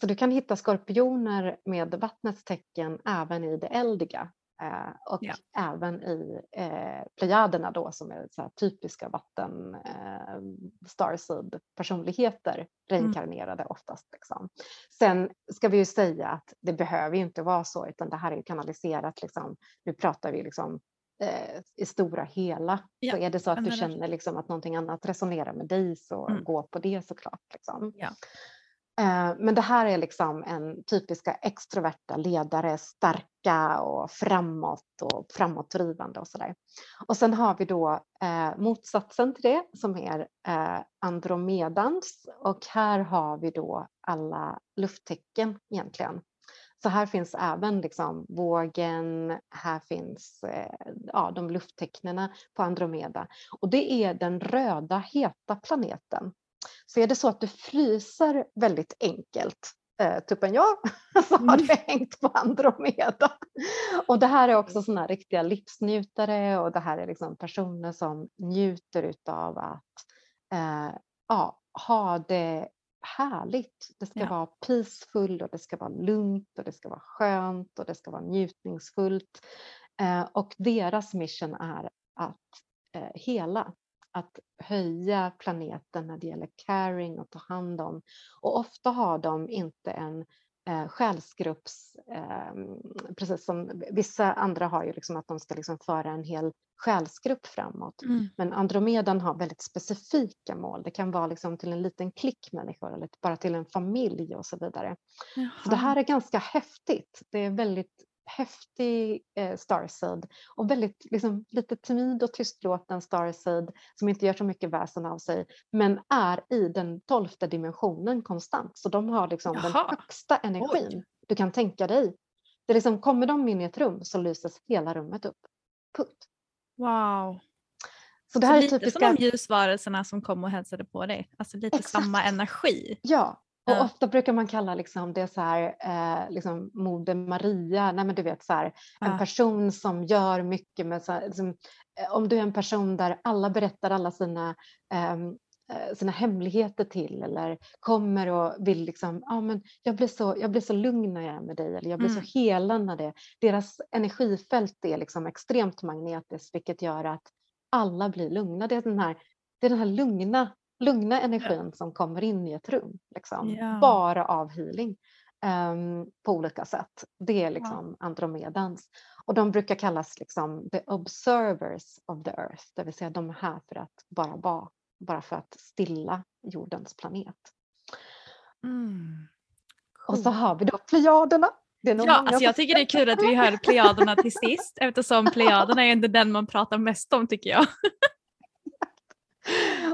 Så du kan hitta skorpioner med vattnets tecken även i det eldiga och Ja. även i eh, plejaderna då som är så typiska vatten eh, starseed personligheter reinkarnerade oftast. Liksom. Sen ska vi ju säga att det behöver ju inte vara så utan det här är kanaliserat liksom, nu pratar vi liksom eh, i stora hela. Ja, så är det så att du känner liksom att någonting annat resonerar med dig så Mm. gå på det såklart. Liksom. Ja. Eh, men det här är liksom en typiska extroverta ledare, starka och framåt och framåtdrivande och sådär. Och sen har vi då eh, motsatsen till det som är eh, Andromedans och här har vi då alla lufttecken egentligen. Så här finns även liksom vågen, här finns eh, ja, de lufttecknena på Andromeda. Och det är den röda heta planeten. Så är det så att du fryser väldigt enkelt, eh, typ en jag, så har Mm. du hängt på Andromeda. Och det här är också sådana riktiga livsnjutare och det här är liksom personer som njuter utav att eh, ja, ha det härligt. Det ska Ja. vara peaceful och det ska vara lugnt och det ska vara skönt och det ska vara njutningsfullt. Eh, och deras mission är att eh, hela, att höja planeten när det gäller caring och ta hand om. Och ofta har de inte en eh, själsgrupps, eh, precis som vissa andra har ju liksom att de ska liksom föra en hel själsgrupp framåt. Mm. Men Andromedan har väldigt specifika mål. Det kan vara liksom till en liten klick människor eller bara till en familj och så vidare. Så det här är ganska häftigt. Det är väldigt häftig eh, Starseed och väldigt liksom, lite timid och tystlåten Starseed som inte gör så mycket väsen av sig men är i den tolfte dimensionen konstant. Så de har liksom den Jaha. högsta energin du kan tänka dig. Det liksom, kommer de in i ett rum så lyses hela rummet upp. Punkt. Wow. Så det Så här är lite typiska... som de ljusvarelserna som kom och hälsade på dig. Alltså lite Exakt. samma energi. Ja, och Ja. ofta brukar man kalla liksom det så här, eh, liksom Moder Maria, nej men du vet så här, en Ja. person som gör mycket med, så här, liksom, eh, om du är en person där alla berättar alla sina, ehm, eh, sina hemligheter till eller kommer och vill liksom, ja men jag blir, så, jag blir så lugn när jag är med dig eller jag blir Mm. så helad när det, deras energifält är liksom extremt magnetiskt vilket gör att alla blir lugna. Det är den här, det är den här lugna lugna energin som kommer in i ett rum. Liksom. Ja. Bara av healing ehm, på olika sätt. Det är liksom Andromedans. Och de brukar kallas liksom the observers of the earth, det vill säga de är här för att bara vara, bara för att stilla jordens planet. Mm. Och så har vi då plejaderna. Ja, alltså jag tycker det är kul att vi hör plejaderna till sist eftersom plejaderna är inte den man pratar mest om tycker jag.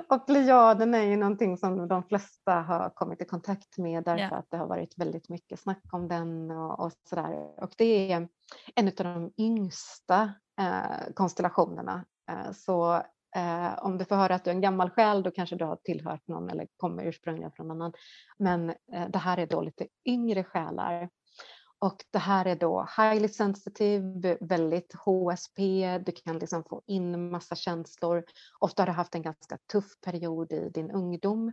Och plejaden är ju någonting som de flesta har kommit i kontakt med därför Ja. att det har varit väldigt mycket snack om den och, och sådär. Och det är en av de yngsta eh, konstellationerna. Eh, så eh, om du får höra att du är en gammal själ då kanske du har tillhört någon eller kommer ursprungligen från någon annan. Men eh, det här är då lite yngre själar. Och det här är då highly sensitive, väldigt HSP, du kan liksom få in massa känslor. Ofta har du haft en ganska tuff period i din ungdom.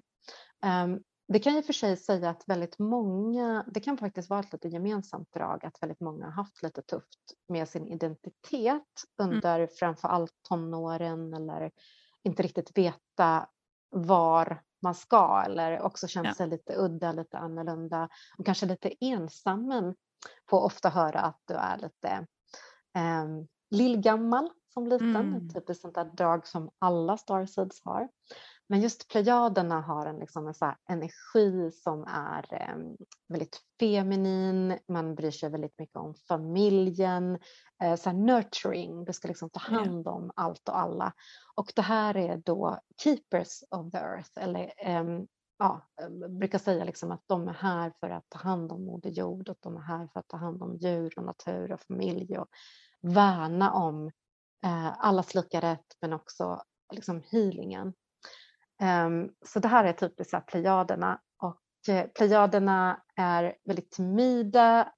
Ehm, det kan jag för sig säga att väldigt många, det kan faktiskt vara ett lite gemensamt drag att väldigt många har haft lite tufft med sin identitet under framför allt tonåren eller inte riktigt veta var man ska eller också känt Ja. sig lite udda, lite annorlunda och kanske lite ensam men får ofta höra att du är lite um, lillgammal som liten, Mm. typiskt sånt där drag som alla starseeds har. Men just plejaderna har en, liksom en så energi som är eh, väldigt feminin, man bryr sig väldigt mycket om familjen, eh, så nurturing, du ska liksom ta hand om allt och alla. Och det här är då keepers of the earth, eller eh, ja, ehm, brukar säga liksom att de är här för att ta hand om Moder Jord och de är här för att ta hand om djur och natur och familj och värna om eh, allas lika rätt men också liksom healingen. Um, så det här är typiskt plejaderna och eh, plejaderna är väldigt timida,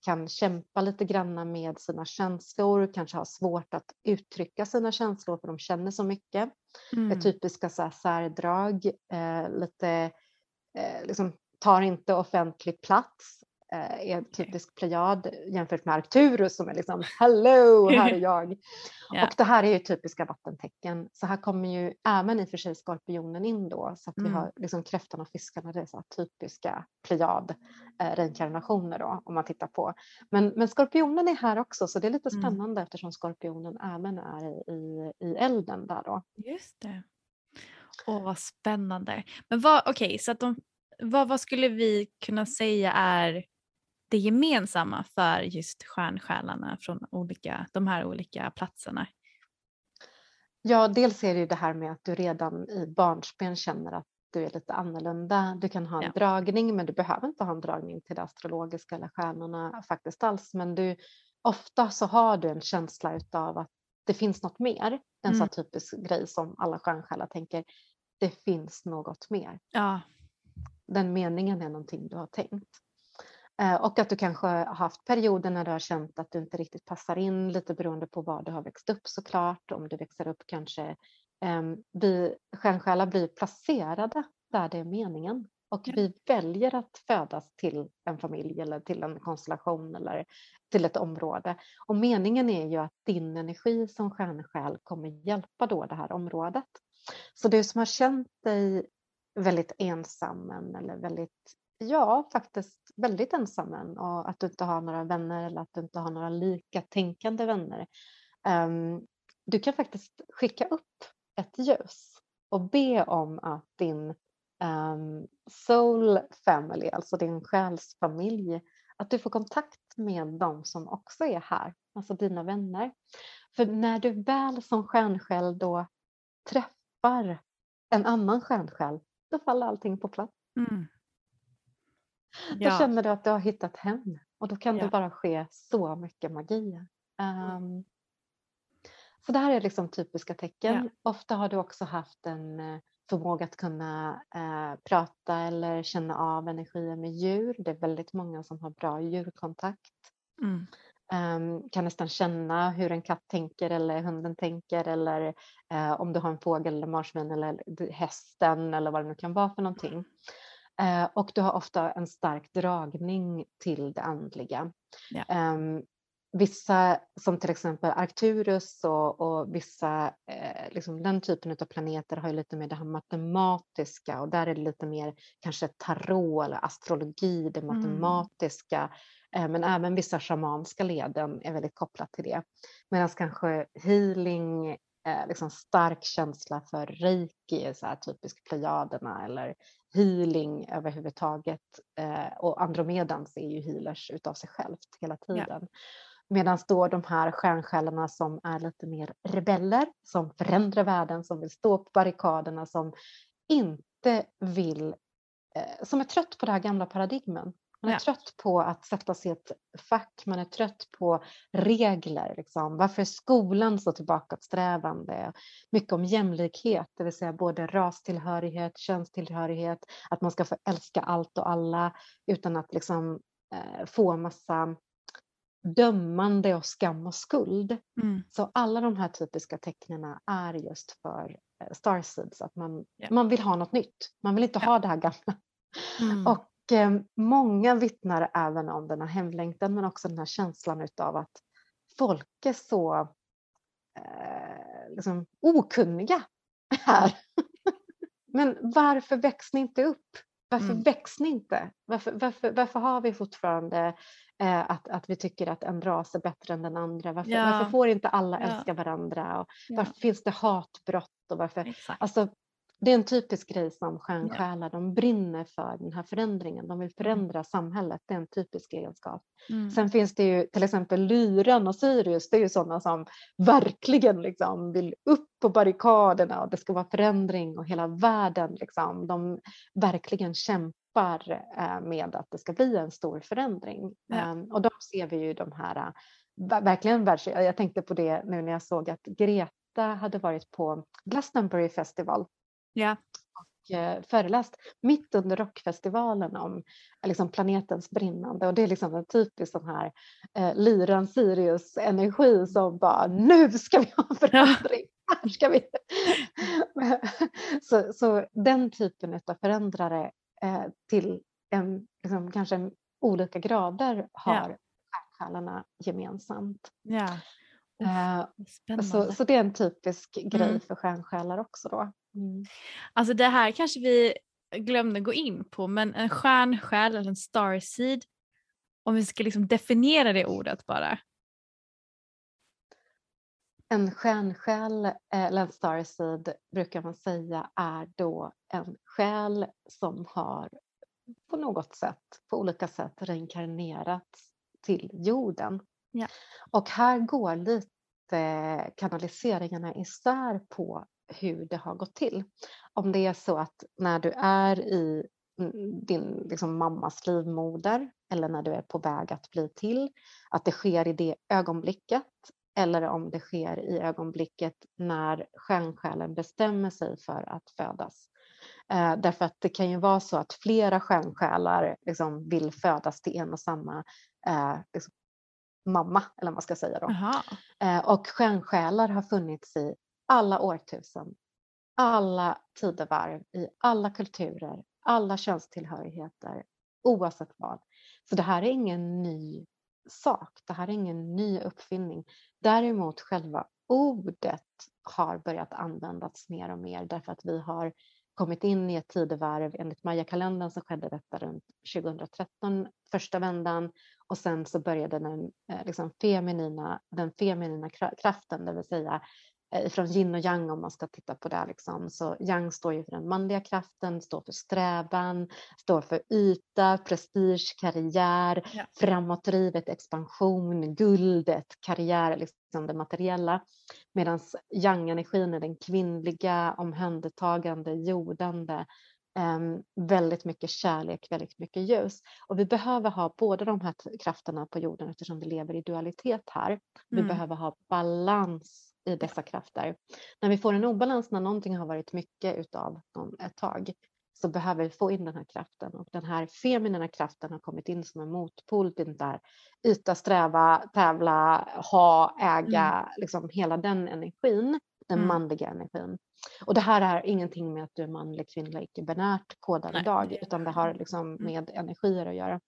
kan kämpa lite granna med sina känslor, kanske har svårt att uttrycka sina känslor för de känner så mycket. Mm. Det typiska så här, särdrag, eh, lite eh, liksom, tar inte offentlig plats, Eh, är en typisk plejad jämfört med Arcturus som är liksom hello, här är jag. yeah. Och det här är ju typiska vattentecken. Så här kommer ju även i och för sig skorpionen in då så att mm. vi har liksom kräftan och fiskarna, det är så typiska plejad eh, reinkarnationer då om man tittar på. Men, men skorpionen är här också så det är lite mm. spännande mm. eftersom skorpionen även är i, i elden där då. Just det. Åh vad spännande. Men vad, okej okay, så att de vad, vad, skulle vi kunna säga är det gemensamma för just stjärnsjälarna från olika, de här olika platserna? Ja, dels är det ju det här med att du redan i barnsben känner att du är lite annorlunda. Du kan ha en ja. dragning, men du behöver inte ha en dragning till det astrologiska eller stjärnorna faktiskt alls. Men du, ofta så har du en känsla av att det finns något mer. En mm. så typisk grej som alla stjärnsjälar tänker, det finns något mer. Ja. Den meningen är någonting du har tänkt. Eh, och att du kanske har haft perioder när du har känt att du inte riktigt passar in, lite beroende på var du har växt upp såklart. Om du växer upp kanske, um, vi stjärnsjälar blir placerade där det är meningen. Och vi väljer att födas till en familj eller till en konstellation eller till ett område. Och meningen är ju att din energi som stjärnsjäl kommer hjälpa då det här området. Så du som har känt dig väldigt ensam eller väldigt Ja, faktiskt väldigt ensam än och att du inte har några vänner eller att du inte har några lika tänkande vänner. Um, du kan faktiskt skicka upp ett ljus och be om att din um, soul family, alltså din själsfamilj, att du får kontakt med dem som också är här, alltså dina vänner. För när du väl som stjärnsjäl då träffar en annan stjärnsjäl, då faller allting på plats. Mm. Ja. Då känner du att du har hittat hem och då kan ja. det bara ske så mycket magi. Um, så det här är liksom typiska tecken. Ja. Ofta har du också haft en eh, förmåga att kunna eh, prata eller känna av energier med djur. Det är väldigt många som har bra djurkontakt. Mm. Um, kan nästan känna hur en katt tänker eller hunden tänker eller uh, om du har en fågel eller marsvin eller hästen eller vad det nu kan vara för någonting. Eh, och du har ofta en stark dragning till det andliga. Ja. Um, vissa, som till exempel Arcturus och, och vissa, eh, liksom den typen av planeter har ju lite mer det här matematiska och där är det lite mer kanske tarot eller astrologi, det mm. matematiska. Mm. men även vissa shamanska leden är väldigt kopplat till det. Medan kanske healing, eh, liksom stark känsla för reiki, så här typisk plejaderna eller healing överhuvudtaget. Eh, och Andromedans är ju healers utav sig självt hela tiden. Ja. Medan då de här stjärnsjälarna som är lite mer rebeller, som förändrar världen, som vill stå på barrikaderna, som inte vill, eh, som är trött på det här gamla paradigmen. Man är ja. trött på att sätta sig i ett fack, man är trött på regler. Liksom. Varför är skolan så tillbakasträvande? Mycket om jämlikhet, det vill säga både rastillhörighet, könstillhörighet, att man ska få älska allt och alla utan att liksom, eh, få massa dömande och skam och skuld. Mm. Så alla de här typiska tecknen är just för eh, starseeds, att man, yeah. man vill ha något nytt. Man vill inte yeah. ha det här gamla. Mm. Och många vittnar även om den här hemlängtan men också den här känslan av att folk är så eh, liksom, okunniga här. men varför väcks ni inte upp? Varför mm. väcks ni inte? Varför, varför, varför har vi fortfarande eh, att, att vi tycker att en ras är bättre än den andra? Varför, ja. varför får inte alla älska ja. varandra? Och Varför finns det hatbrott? Och varför, alltså, det är en typisk grej som stjärnsjälar, de brinner för den här förändringen, de vill förändra samhället, det är en typisk egenskap. Mm. Sen finns det ju till exempel Lyran och Sirius, det är ju sådana som verkligen liksom vill upp på barrikaderna och det ska vara förändring och hela världen liksom, de verkligen kämpar eh, med att det ska bli en stor förändring. Ja. Ehm, Och då ser vi ju de här, eh, ver- verkligen. Jag tänkte på det nu när jag såg att Greta hade varit på Glastonbury Festival Ja. och eh, föreläst mitt under rockfestivalen om eh, liksom planetens brinnande och det är liksom en typisk sån här eh, lyran Sirius energi som bara nu ska vi ha förändring, här ska vi. så, så den typen av förändrare eh, till en, liksom, kanske olika grader har stjärnsjälarna gemensamt. ja. Spännande. så, så det är en typisk grej Mm. för stjärnsjälar också då. Mm. Alltså det här kanske vi glömde gå in på men en stjärnsjäl eller en starseed om vi ska liksom definiera det ordet bara. En stjärnsjäl eh, eller en starseed brukar man säga är då en själ som har på något sätt, på olika sätt reinkarnerats till jorden. Ja. Och här går lite kanaliseringarna isär på hur det har gått till. Om det är så att när du är i mm, din liksom, mammas livmoder eller när du är på väg att bli till, att det sker i det ögonblicket eller om det sker i ögonblicket när stjärnsjälen bestämmer sig för att födas. Eh, därför att det kan ju vara så att flera stjärnsjälar liksom vill födas till en och samma eh, liksom, mamma, eller vad man ska säga då. Eh, och stjärnsjälar har funnits i alla årtusen, alla tidevarv, i alla kulturer, alla könstillhörigheter, oavsett vad. Så det här är ingen ny sak, det här är ingen ny uppfinning. Däremot själva ordet har börjat användas mer och mer därför att vi har kommit in i ett tidevarv enligt Maya-kalendern så skedde detta runt 2013, första vändan och sen så började den, eh, liksom feminina, den feminina kraften, det vill säga från yin och yang om man ska titta på det. Liksom. Så yang står ju för den manliga kraften, står för strävan, står för yta, prestige, karriär, Ja. framåtdrivet, expansion, guldet, karriär, liksom det materiella. Medan yang-energin är den kvinnliga, omhändertagande, jordande, väldigt mycket kärlek, väldigt mycket ljus. Och vi behöver ha båda de här krafterna på jorden eftersom vi lever i dualitet här. Vi Mm. behöver ha balans i dessa krafter. När vi får en obalans, när någonting har varit mycket utav ett tag, så behöver vi få in den här kraften och den här feminina kraften har kommit in som en motpol till den där yta, sträva, tävla, ha, äga, liksom hela den energin, den Mm. manliga energin. Och det här är ingenting med att du är manlig, kvinnlig, icke-binärt kodad Nej, idag, utan det har liksom Mm. med energier att göra.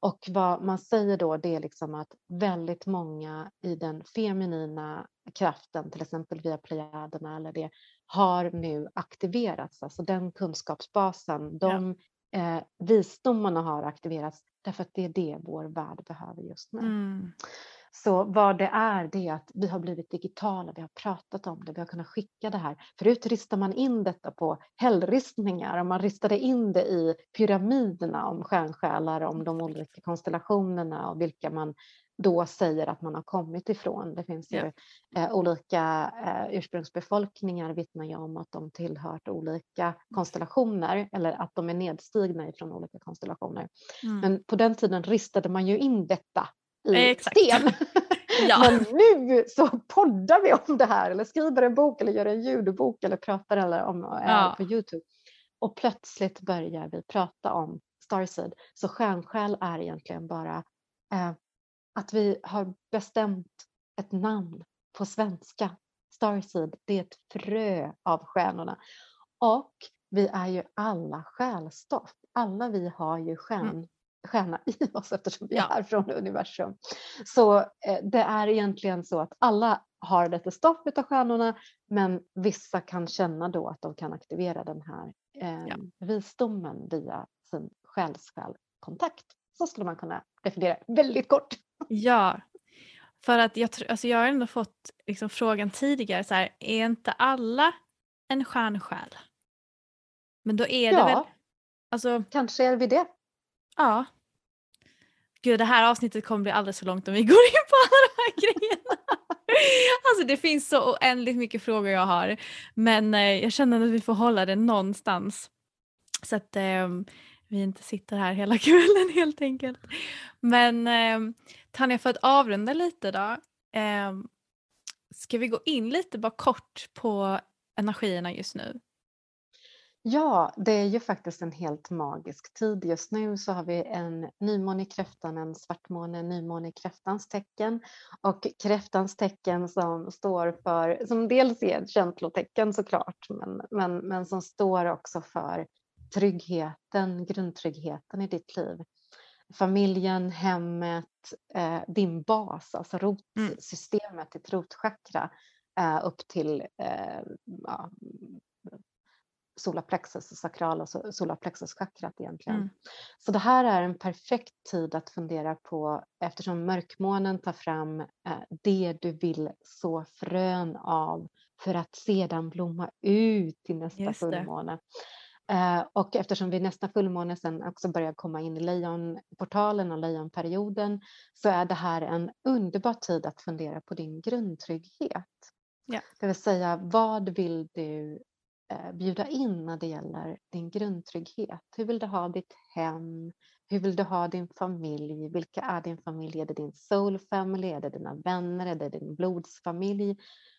Och vad man säger då det är liksom att väldigt många i den feminina kraften, till exempel via plejaderna eller det, har nu aktiverats. Alltså den kunskapsbasen, de eh, visdomarna har aktiverats därför att det är det vår värld behöver just nu. Mm. Så vad det är, det är att vi har blivit digitala, vi har pratat om det, vi har kunnat skicka det här. Förut ristade man in detta på hällristningar och man ristade in det i pyramiderna om stjärnsjälar, om de olika konstellationerna och vilka man då säger att man har kommit ifrån. Det finns ju eh, olika eh, ursprungsbefolkningar vittnar ju om att de tillhört olika konstellationer eller att de är nedstigna ifrån olika konstellationer. Mm. Men på den tiden ristade man ju in detta i Exakt. sten. Ja. Men nu så poddar vi om det här eller skriver en bok eller gör en ljudbok eller pratar eller om, eh, Ja. på Youtube. Och plötsligt börjar vi prata om Starseed. Så stjärnsjäl är egentligen bara eh, att vi har bestämt ett namn på svenska. Starseed, det är ett frö av stjärnorna. Och vi är ju alla själstoff. Alla vi har ju stjärn, stjärna i oss eftersom vi Ja. är från universum. Så eh, det är egentligen så att alla har lite stoff utav stjärnorna men vissa kan känna då att de kan aktivera den här eh, Ja. visdomen via sin själssjälkontakt. Så skulle man kunna definiera väldigt kort. Ja, för att jag, alltså jag har ändå fått liksom frågan tidigare, så här, är inte alla en stjärnsjäl? Men då är det Ja. väl, alltså Kanske är vi det. ja. Gud det här avsnittet kommer bli alldeles för långt om vi går in på alla de här grejerna. Alltså det finns så oändligt mycket frågor jag har. Men eh, jag känner att vi får hålla det någonstans. Så att eh, vi inte sitter här hela kvällen helt enkelt. Men eh, Tanja för att avrunda lite då. Eh, ska vi gå in lite bara kort på energierna just nu? Ja, det är ju faktiskt en helt magisk tid. Just nu så har vi en nymåne i kräftan, en svartmåne, en nymåne i kräftans tecken. Och kräftans tecken som står för, som dels är ett känslotecken såklart, men, men, men som står också för tryggheten, grundtryggheten i ditt liv. Familjen, hemmet, eh, din bas, alltså rotsystemet, ditt rotchakra eh, upp till eh, ja, solarplexus och sakrala och solarplexuschakrat egentligen. Mm. Så det här är en perfekt tid att fundera på eftersom mörkmånen tar fram eh, det du vill så frön av för att sedan blomma ut till nästa fullmåne. Eh, och eftersom vi nästa fullmåne sen också börjar komma in i lejonportalen och lejonperioden så är det här en underbar tid att fundera på din grundtrygghet. Ja. Det vill säga vad vill du eh, bjuda in när det gäller din grundtrygghet? Hur vill du ha ditt hem? Hur vill du ha din familj? Vilka är din familj? Är det din soul family? Är det dina vänner? Är det din blodsfamilj?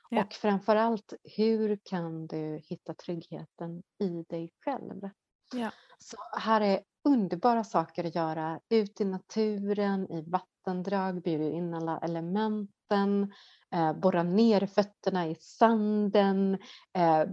Ja. Och framför allt, hur kan du hitta tryggheten i dig själv? Ja. Så här är underbara saker att göra. Ut i naturen, i vattendrag, bjuda in alla elementen, eh, borra ner fötterna i sanden, eh,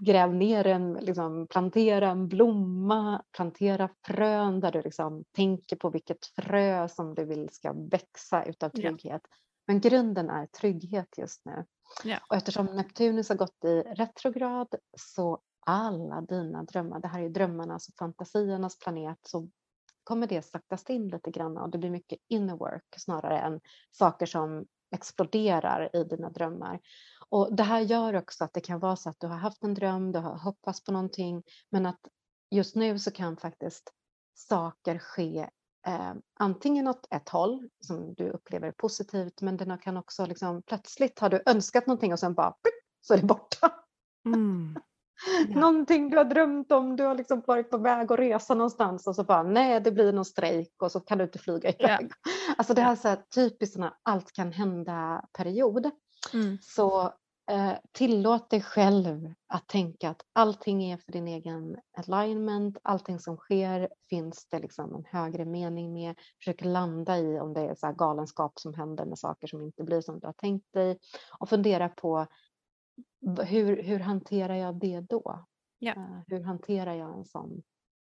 gräv ner en, liksom, plantera en blomma, plantera frön där du liksom tänker på vilket frö som du vill ska växa utav Ja. trygghet. Men grunden är trygghet just nu. Ja. Och eftersom Neptunus har gått i retrograd så alla dina drömmar, det här är drömmarnas och fantasiernas planet, så kommer det saktas in lite grann och det blir mycket inner work snarare än saker som exploderar i dina drömmar. Och det här gör också att det kan vara så att du har haft en dröm, du har hoppats på någonting, men att just nu så kan faktiskt saker ske eh, antingen åt ett håll som du upplever positivt, men den kan också liksom plötsligt har du önskat någonting och sen bara så är det borta. Mm. Ja. Någonting du har drömt om, du har liksom varit på väg att resa någonstans och så bara nej, det blir någon strejk och så kan du inte flyga iväg. Alltså det här är så här typiskt såna allt kan hända period. Mm. Så tillåt dig själv att tänka att allting är för din egen alignment, allting som sker finns det liksom en högre mening med. Försök landa i om det är så galenskap som händer med saker som inte blir som du har tänkt dig och fundera på hur, hur hanterar jag det då? Eh, hur hanterar jag en sån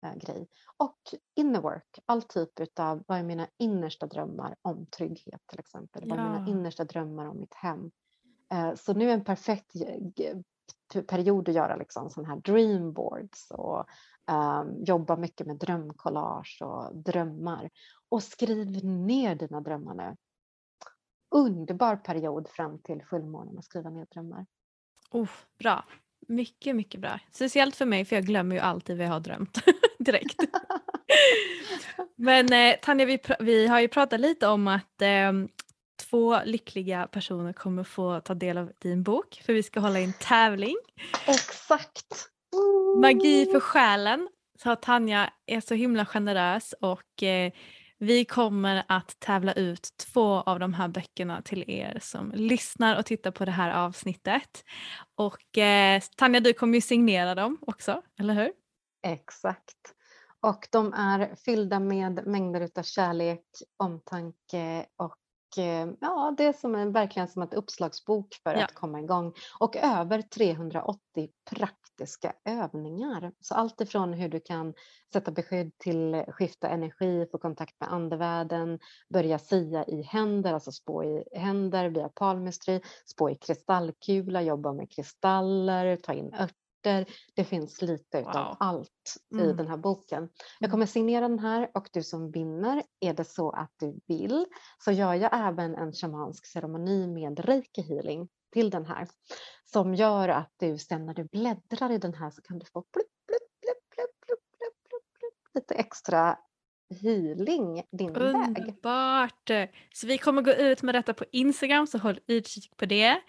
eh, grej? Och inner work, all typ av vad är mina innersta drömmar om trygghet till exempel. Vad är mina innersta drömmar om mitt hem? Eh, Så nu är en perfekt period att göra liksom sån här dream boards och ehm, jobba mycket med drömcollage och drömmar. Och skriv ner dina drömmar nu. Underbar period fram till fullmånen att skriva ner drömmar. Oh, bra. Mycket, mycket bra. Speciellt för mig för jag glömmer ju alltid vad jag har drömt direkt. Men eh, Tanja, vi, vi har ju pratat lite om att eh, två lyckliga personer kommer få ta del av din bok för vi ska hålla en tävling. Exakt! Magi för själen. Så Tanja är så himla generös och eh, vi kommer att tävla ut två av de här böckerna till er som lyssnar och tittar på det här avsnittet. Och eh, Tanja, du kommer ju signera dem också, eller hur? Exakt. Och de är fyllda med mängder av kärlek, omtanke och ja, det är som en, verkligen som ett uppslagsbok för Ja. att komma igång. Och över 380 praktiska övningar. Så allt ifrån hur du kan sätta beskydd till skifta energi, få kontakt med andevärlden, börja sia i händer, alltså spå i händer via palmistry, spå i kristallkula, jobba med kristaller, ta in örter. Det finns lite Wow. allt i Mm. den här boken. Jag Mm. kommer signera den här och du som vinner, är det så att du vill så gör jag även en shamansk ceremoni med reiki healing till den här som gör att du sen när du bläddrar i den här så kan du få plupp, plupp, plupp, lite extra healing din Underbart. väg. Underbart! Så vi kommer gå ut med detta på Instagram så håll utkik på det.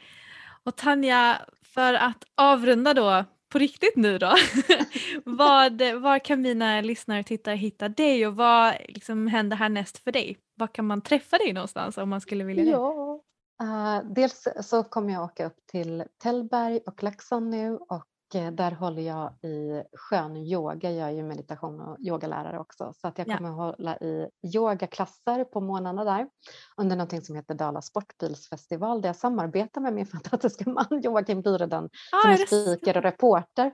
Och Tanja, för att avrunda då på riktigt nu då. vad, var kan mina lyssnare och tittare hitta dig och vad liksom händer härnäst för dig? Var kan man träffa dig någonstans om man skulle vilja det? Ja. Uh, dels så kommer jag åka upp till Tällberg och Laxon nu och där håller jag i skön yoga. Jag är ju meditation och yogalärare också så att jag kommer ja. hålla i yogaklasser på månaderna där under någonting som heter Dala Sportbilsfestival där jag samarbetar med min fantastiska man Joakim Byreden ah, som är speaker och reporter.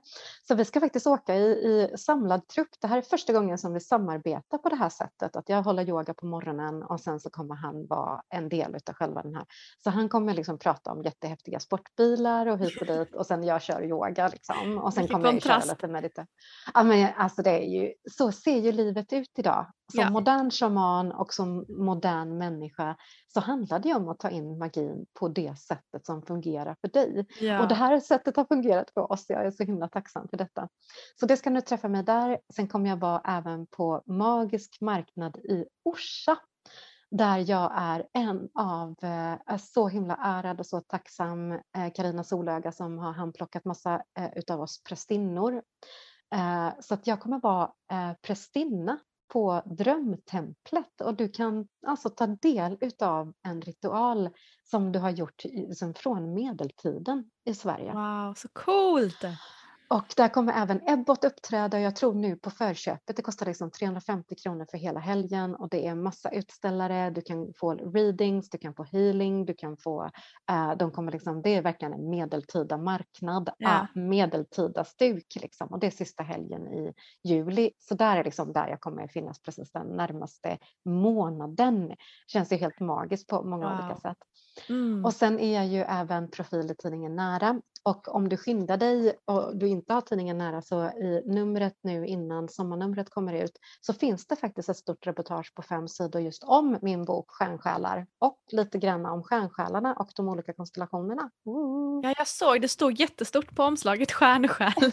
Så vi ska faktiskt åka i, i samlad trupp. Det här är första gången som vi samarbetar på det här sättet att jag håller yoga på morgonen och sen så kommer han vara en del av själva den här. Så han kommer liksom prata om jättehäftiga sportbilar och hit och dit och sen jag kör yoga. Liksom. Och sen kommer jag köra lite meditation. Ja, men alltså det är ju, så ser ju livet ut idag. Som ja. modern shaman och som modern människa så handlar det om att ta in magin på det sättet som fungerar för dig. Ja. Och det här sättet har fungerat för oss. Jag är så himla tacksam för detta. Så det ska nu träffa mig där. Sen kommer jag vara även på Magisk marknad i Orsa där jag är en av, eh, är så himla ärad och så tacksam eh, Karina Solöga som har handplockat massa eh, utav oss prästinnor. Så att jag kommer vara prästinna på Drömtemplet och du kan alltså ta del utav en ritual som du har gjort från medeltiden i Sverige. Wow, så coolt! Och där kommer även Ebbot uppträda, jag tror nu på förköpet, det kostar liksom 350 kronor för hela helgen och det är massa utställare, du kan få readings, du kan få healing, du kan få, uh, de kommer liksom, det är verkligen en medeltida marknad, ja. uh, medeltida stuk liksom och det är sista helgen i juli. Så där är liksom där jag kommer finnas precis den närmaste månaden. Känns ju helt magiskt på många wow. olika sätt. Mm. Och sen är jag ju även profil i tidningen Nära och om du skyndar dig och du inte har tidningen nära så i numret nu innan sommarnumret kommer ut så finns det faktiskt ett stort reportage på fem sidor just om min bok Stjärnsjälar och lite grann om stjärnsjälarna och de olika konstellationerna. Ja, jag såg det stod jättestort på omslaget Stjärnsjäl.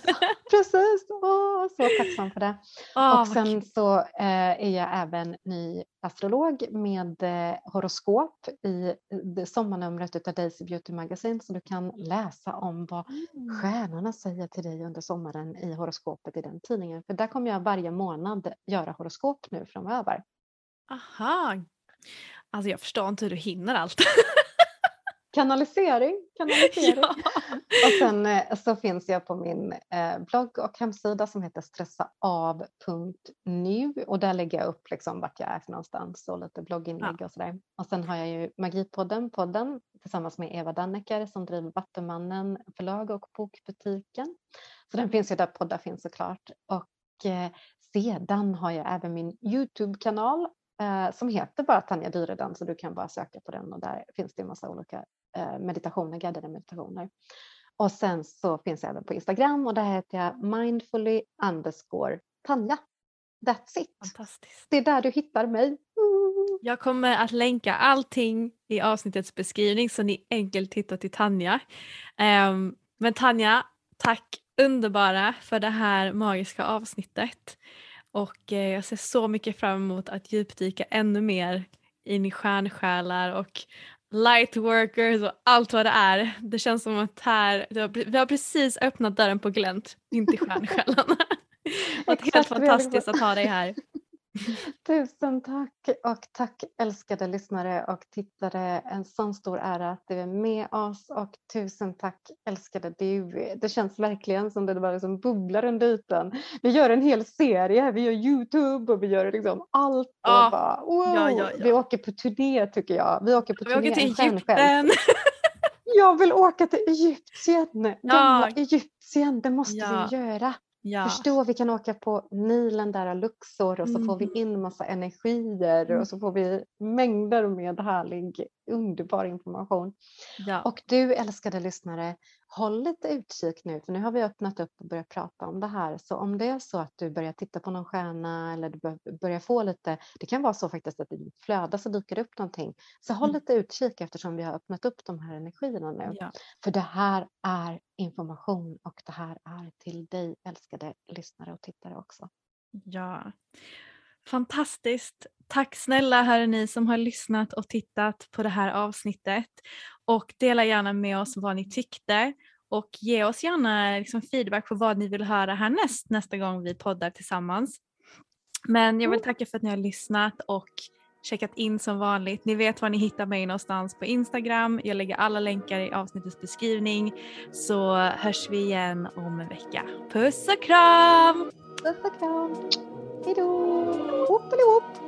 Precis, Åh, så tacksam för det. Oh, och sen så eh, är jag även ny astrolog med eh, horoskop i sommarnumret av Daisy Beauty Magazine så du kan läsa om vad mm. stjärnorna säger till dig under sommaren i horoskopet i den tidningen. För där kommer jag varje månad göra horoskop nu framöver. Aha! Alltså jag förstår inte hur du hinner allt. Kanalisering, kanalisering. Ja. Och sen eh, så finns jag på min eh, blogg och hemsida som heter stressaav.nu och där lägger jag upp liksom vart jag är för någonstans och lite blogginlägg ja. och sådär. Och sen har jag ju Magipodden, podden tillsammans med Eva Dannecker som driver Vattumannen förlag och bokbutiken. Så den finns ju där poddar finns såklart. Och eh, sedan har jag även min Youtube-kanal som heter bara Tanja Dyredan så du kan bara söka på den och där finns det en massa olika meditationer, guidade meditationer. Och sen så finns jag även på Instagram och där heter jag mindfully underscore Tanja. That's it. Fantastiskt. Det är där du hittar mig. Jag kommer att länka allting i avsnittets beskrivning så ni enkelt hittar till Tanja. Um, men Tanja, tack underbara för det här magiska avsnittet. Och eh, jag ser så mycket fram emot att djupdyka ännu mer in i stjärnsjälar och lightworkers och allt vad det är. Det känns som att här, vi har precis öppnat dörren på glänt in till stjärnsjälarna. och helt fantastiskt att ha dig här. Tusen tack och tack älskade lyssnare och tittare. En sån stor ära att du är med oss och tusen tack älskade du. Det känns verkligen som det bara liksom bubblar under ytan. Vi gör en hel serie, vi gör Youtube och vi gör liksom allt. Ja. Och bara, wow. ja, ja, ja. Vi åker på turné tycker jag. Vi åker på vi turné. åker till Egypten. Jag vill åka till Egypten. Gamla Egypten, det måste vi göra. Ja. Förstå, vi kan åka på Nilen där Luxor och så mm. får vi mm. in massa energier mm. och så får vi mängder med härlig underbar information. Ja. Och du älskade lyssnare, håll lite utkik nu för nu har vi öppnat upp och börjat prata om det här. Så om det är så att du börjar titta på någon stjärna eller du börjar få lite, det kan vara så faktiskt att i ditt flöde så dyker det upp någonting. Så håll mm. lite utkik eftersom vi har öppnat upp de här energierna nu. Ja. För det här är information och det här är till dig älskade lyssnare och tittare också. Ja, fantastiskt. Tack snälla hörni som har lyssnat och tittat på det här avsnittet och dela gärna med oss vad ni tyckte och ge oss gärna liksom feedback på vad ni vill höra härnäst nästa gång vi poddar tillsammans. Men jag vill tacka för att ni har lyssnat och checkat in som vanligt. Ni vet var ni hittar mig någonstans på Instagram. Jag lägger alla länkar i avsnittets beskrivning så hörs vi igen om en vecka. Puss och kram! Puss och kram! Hejdå! Hoppelihopp!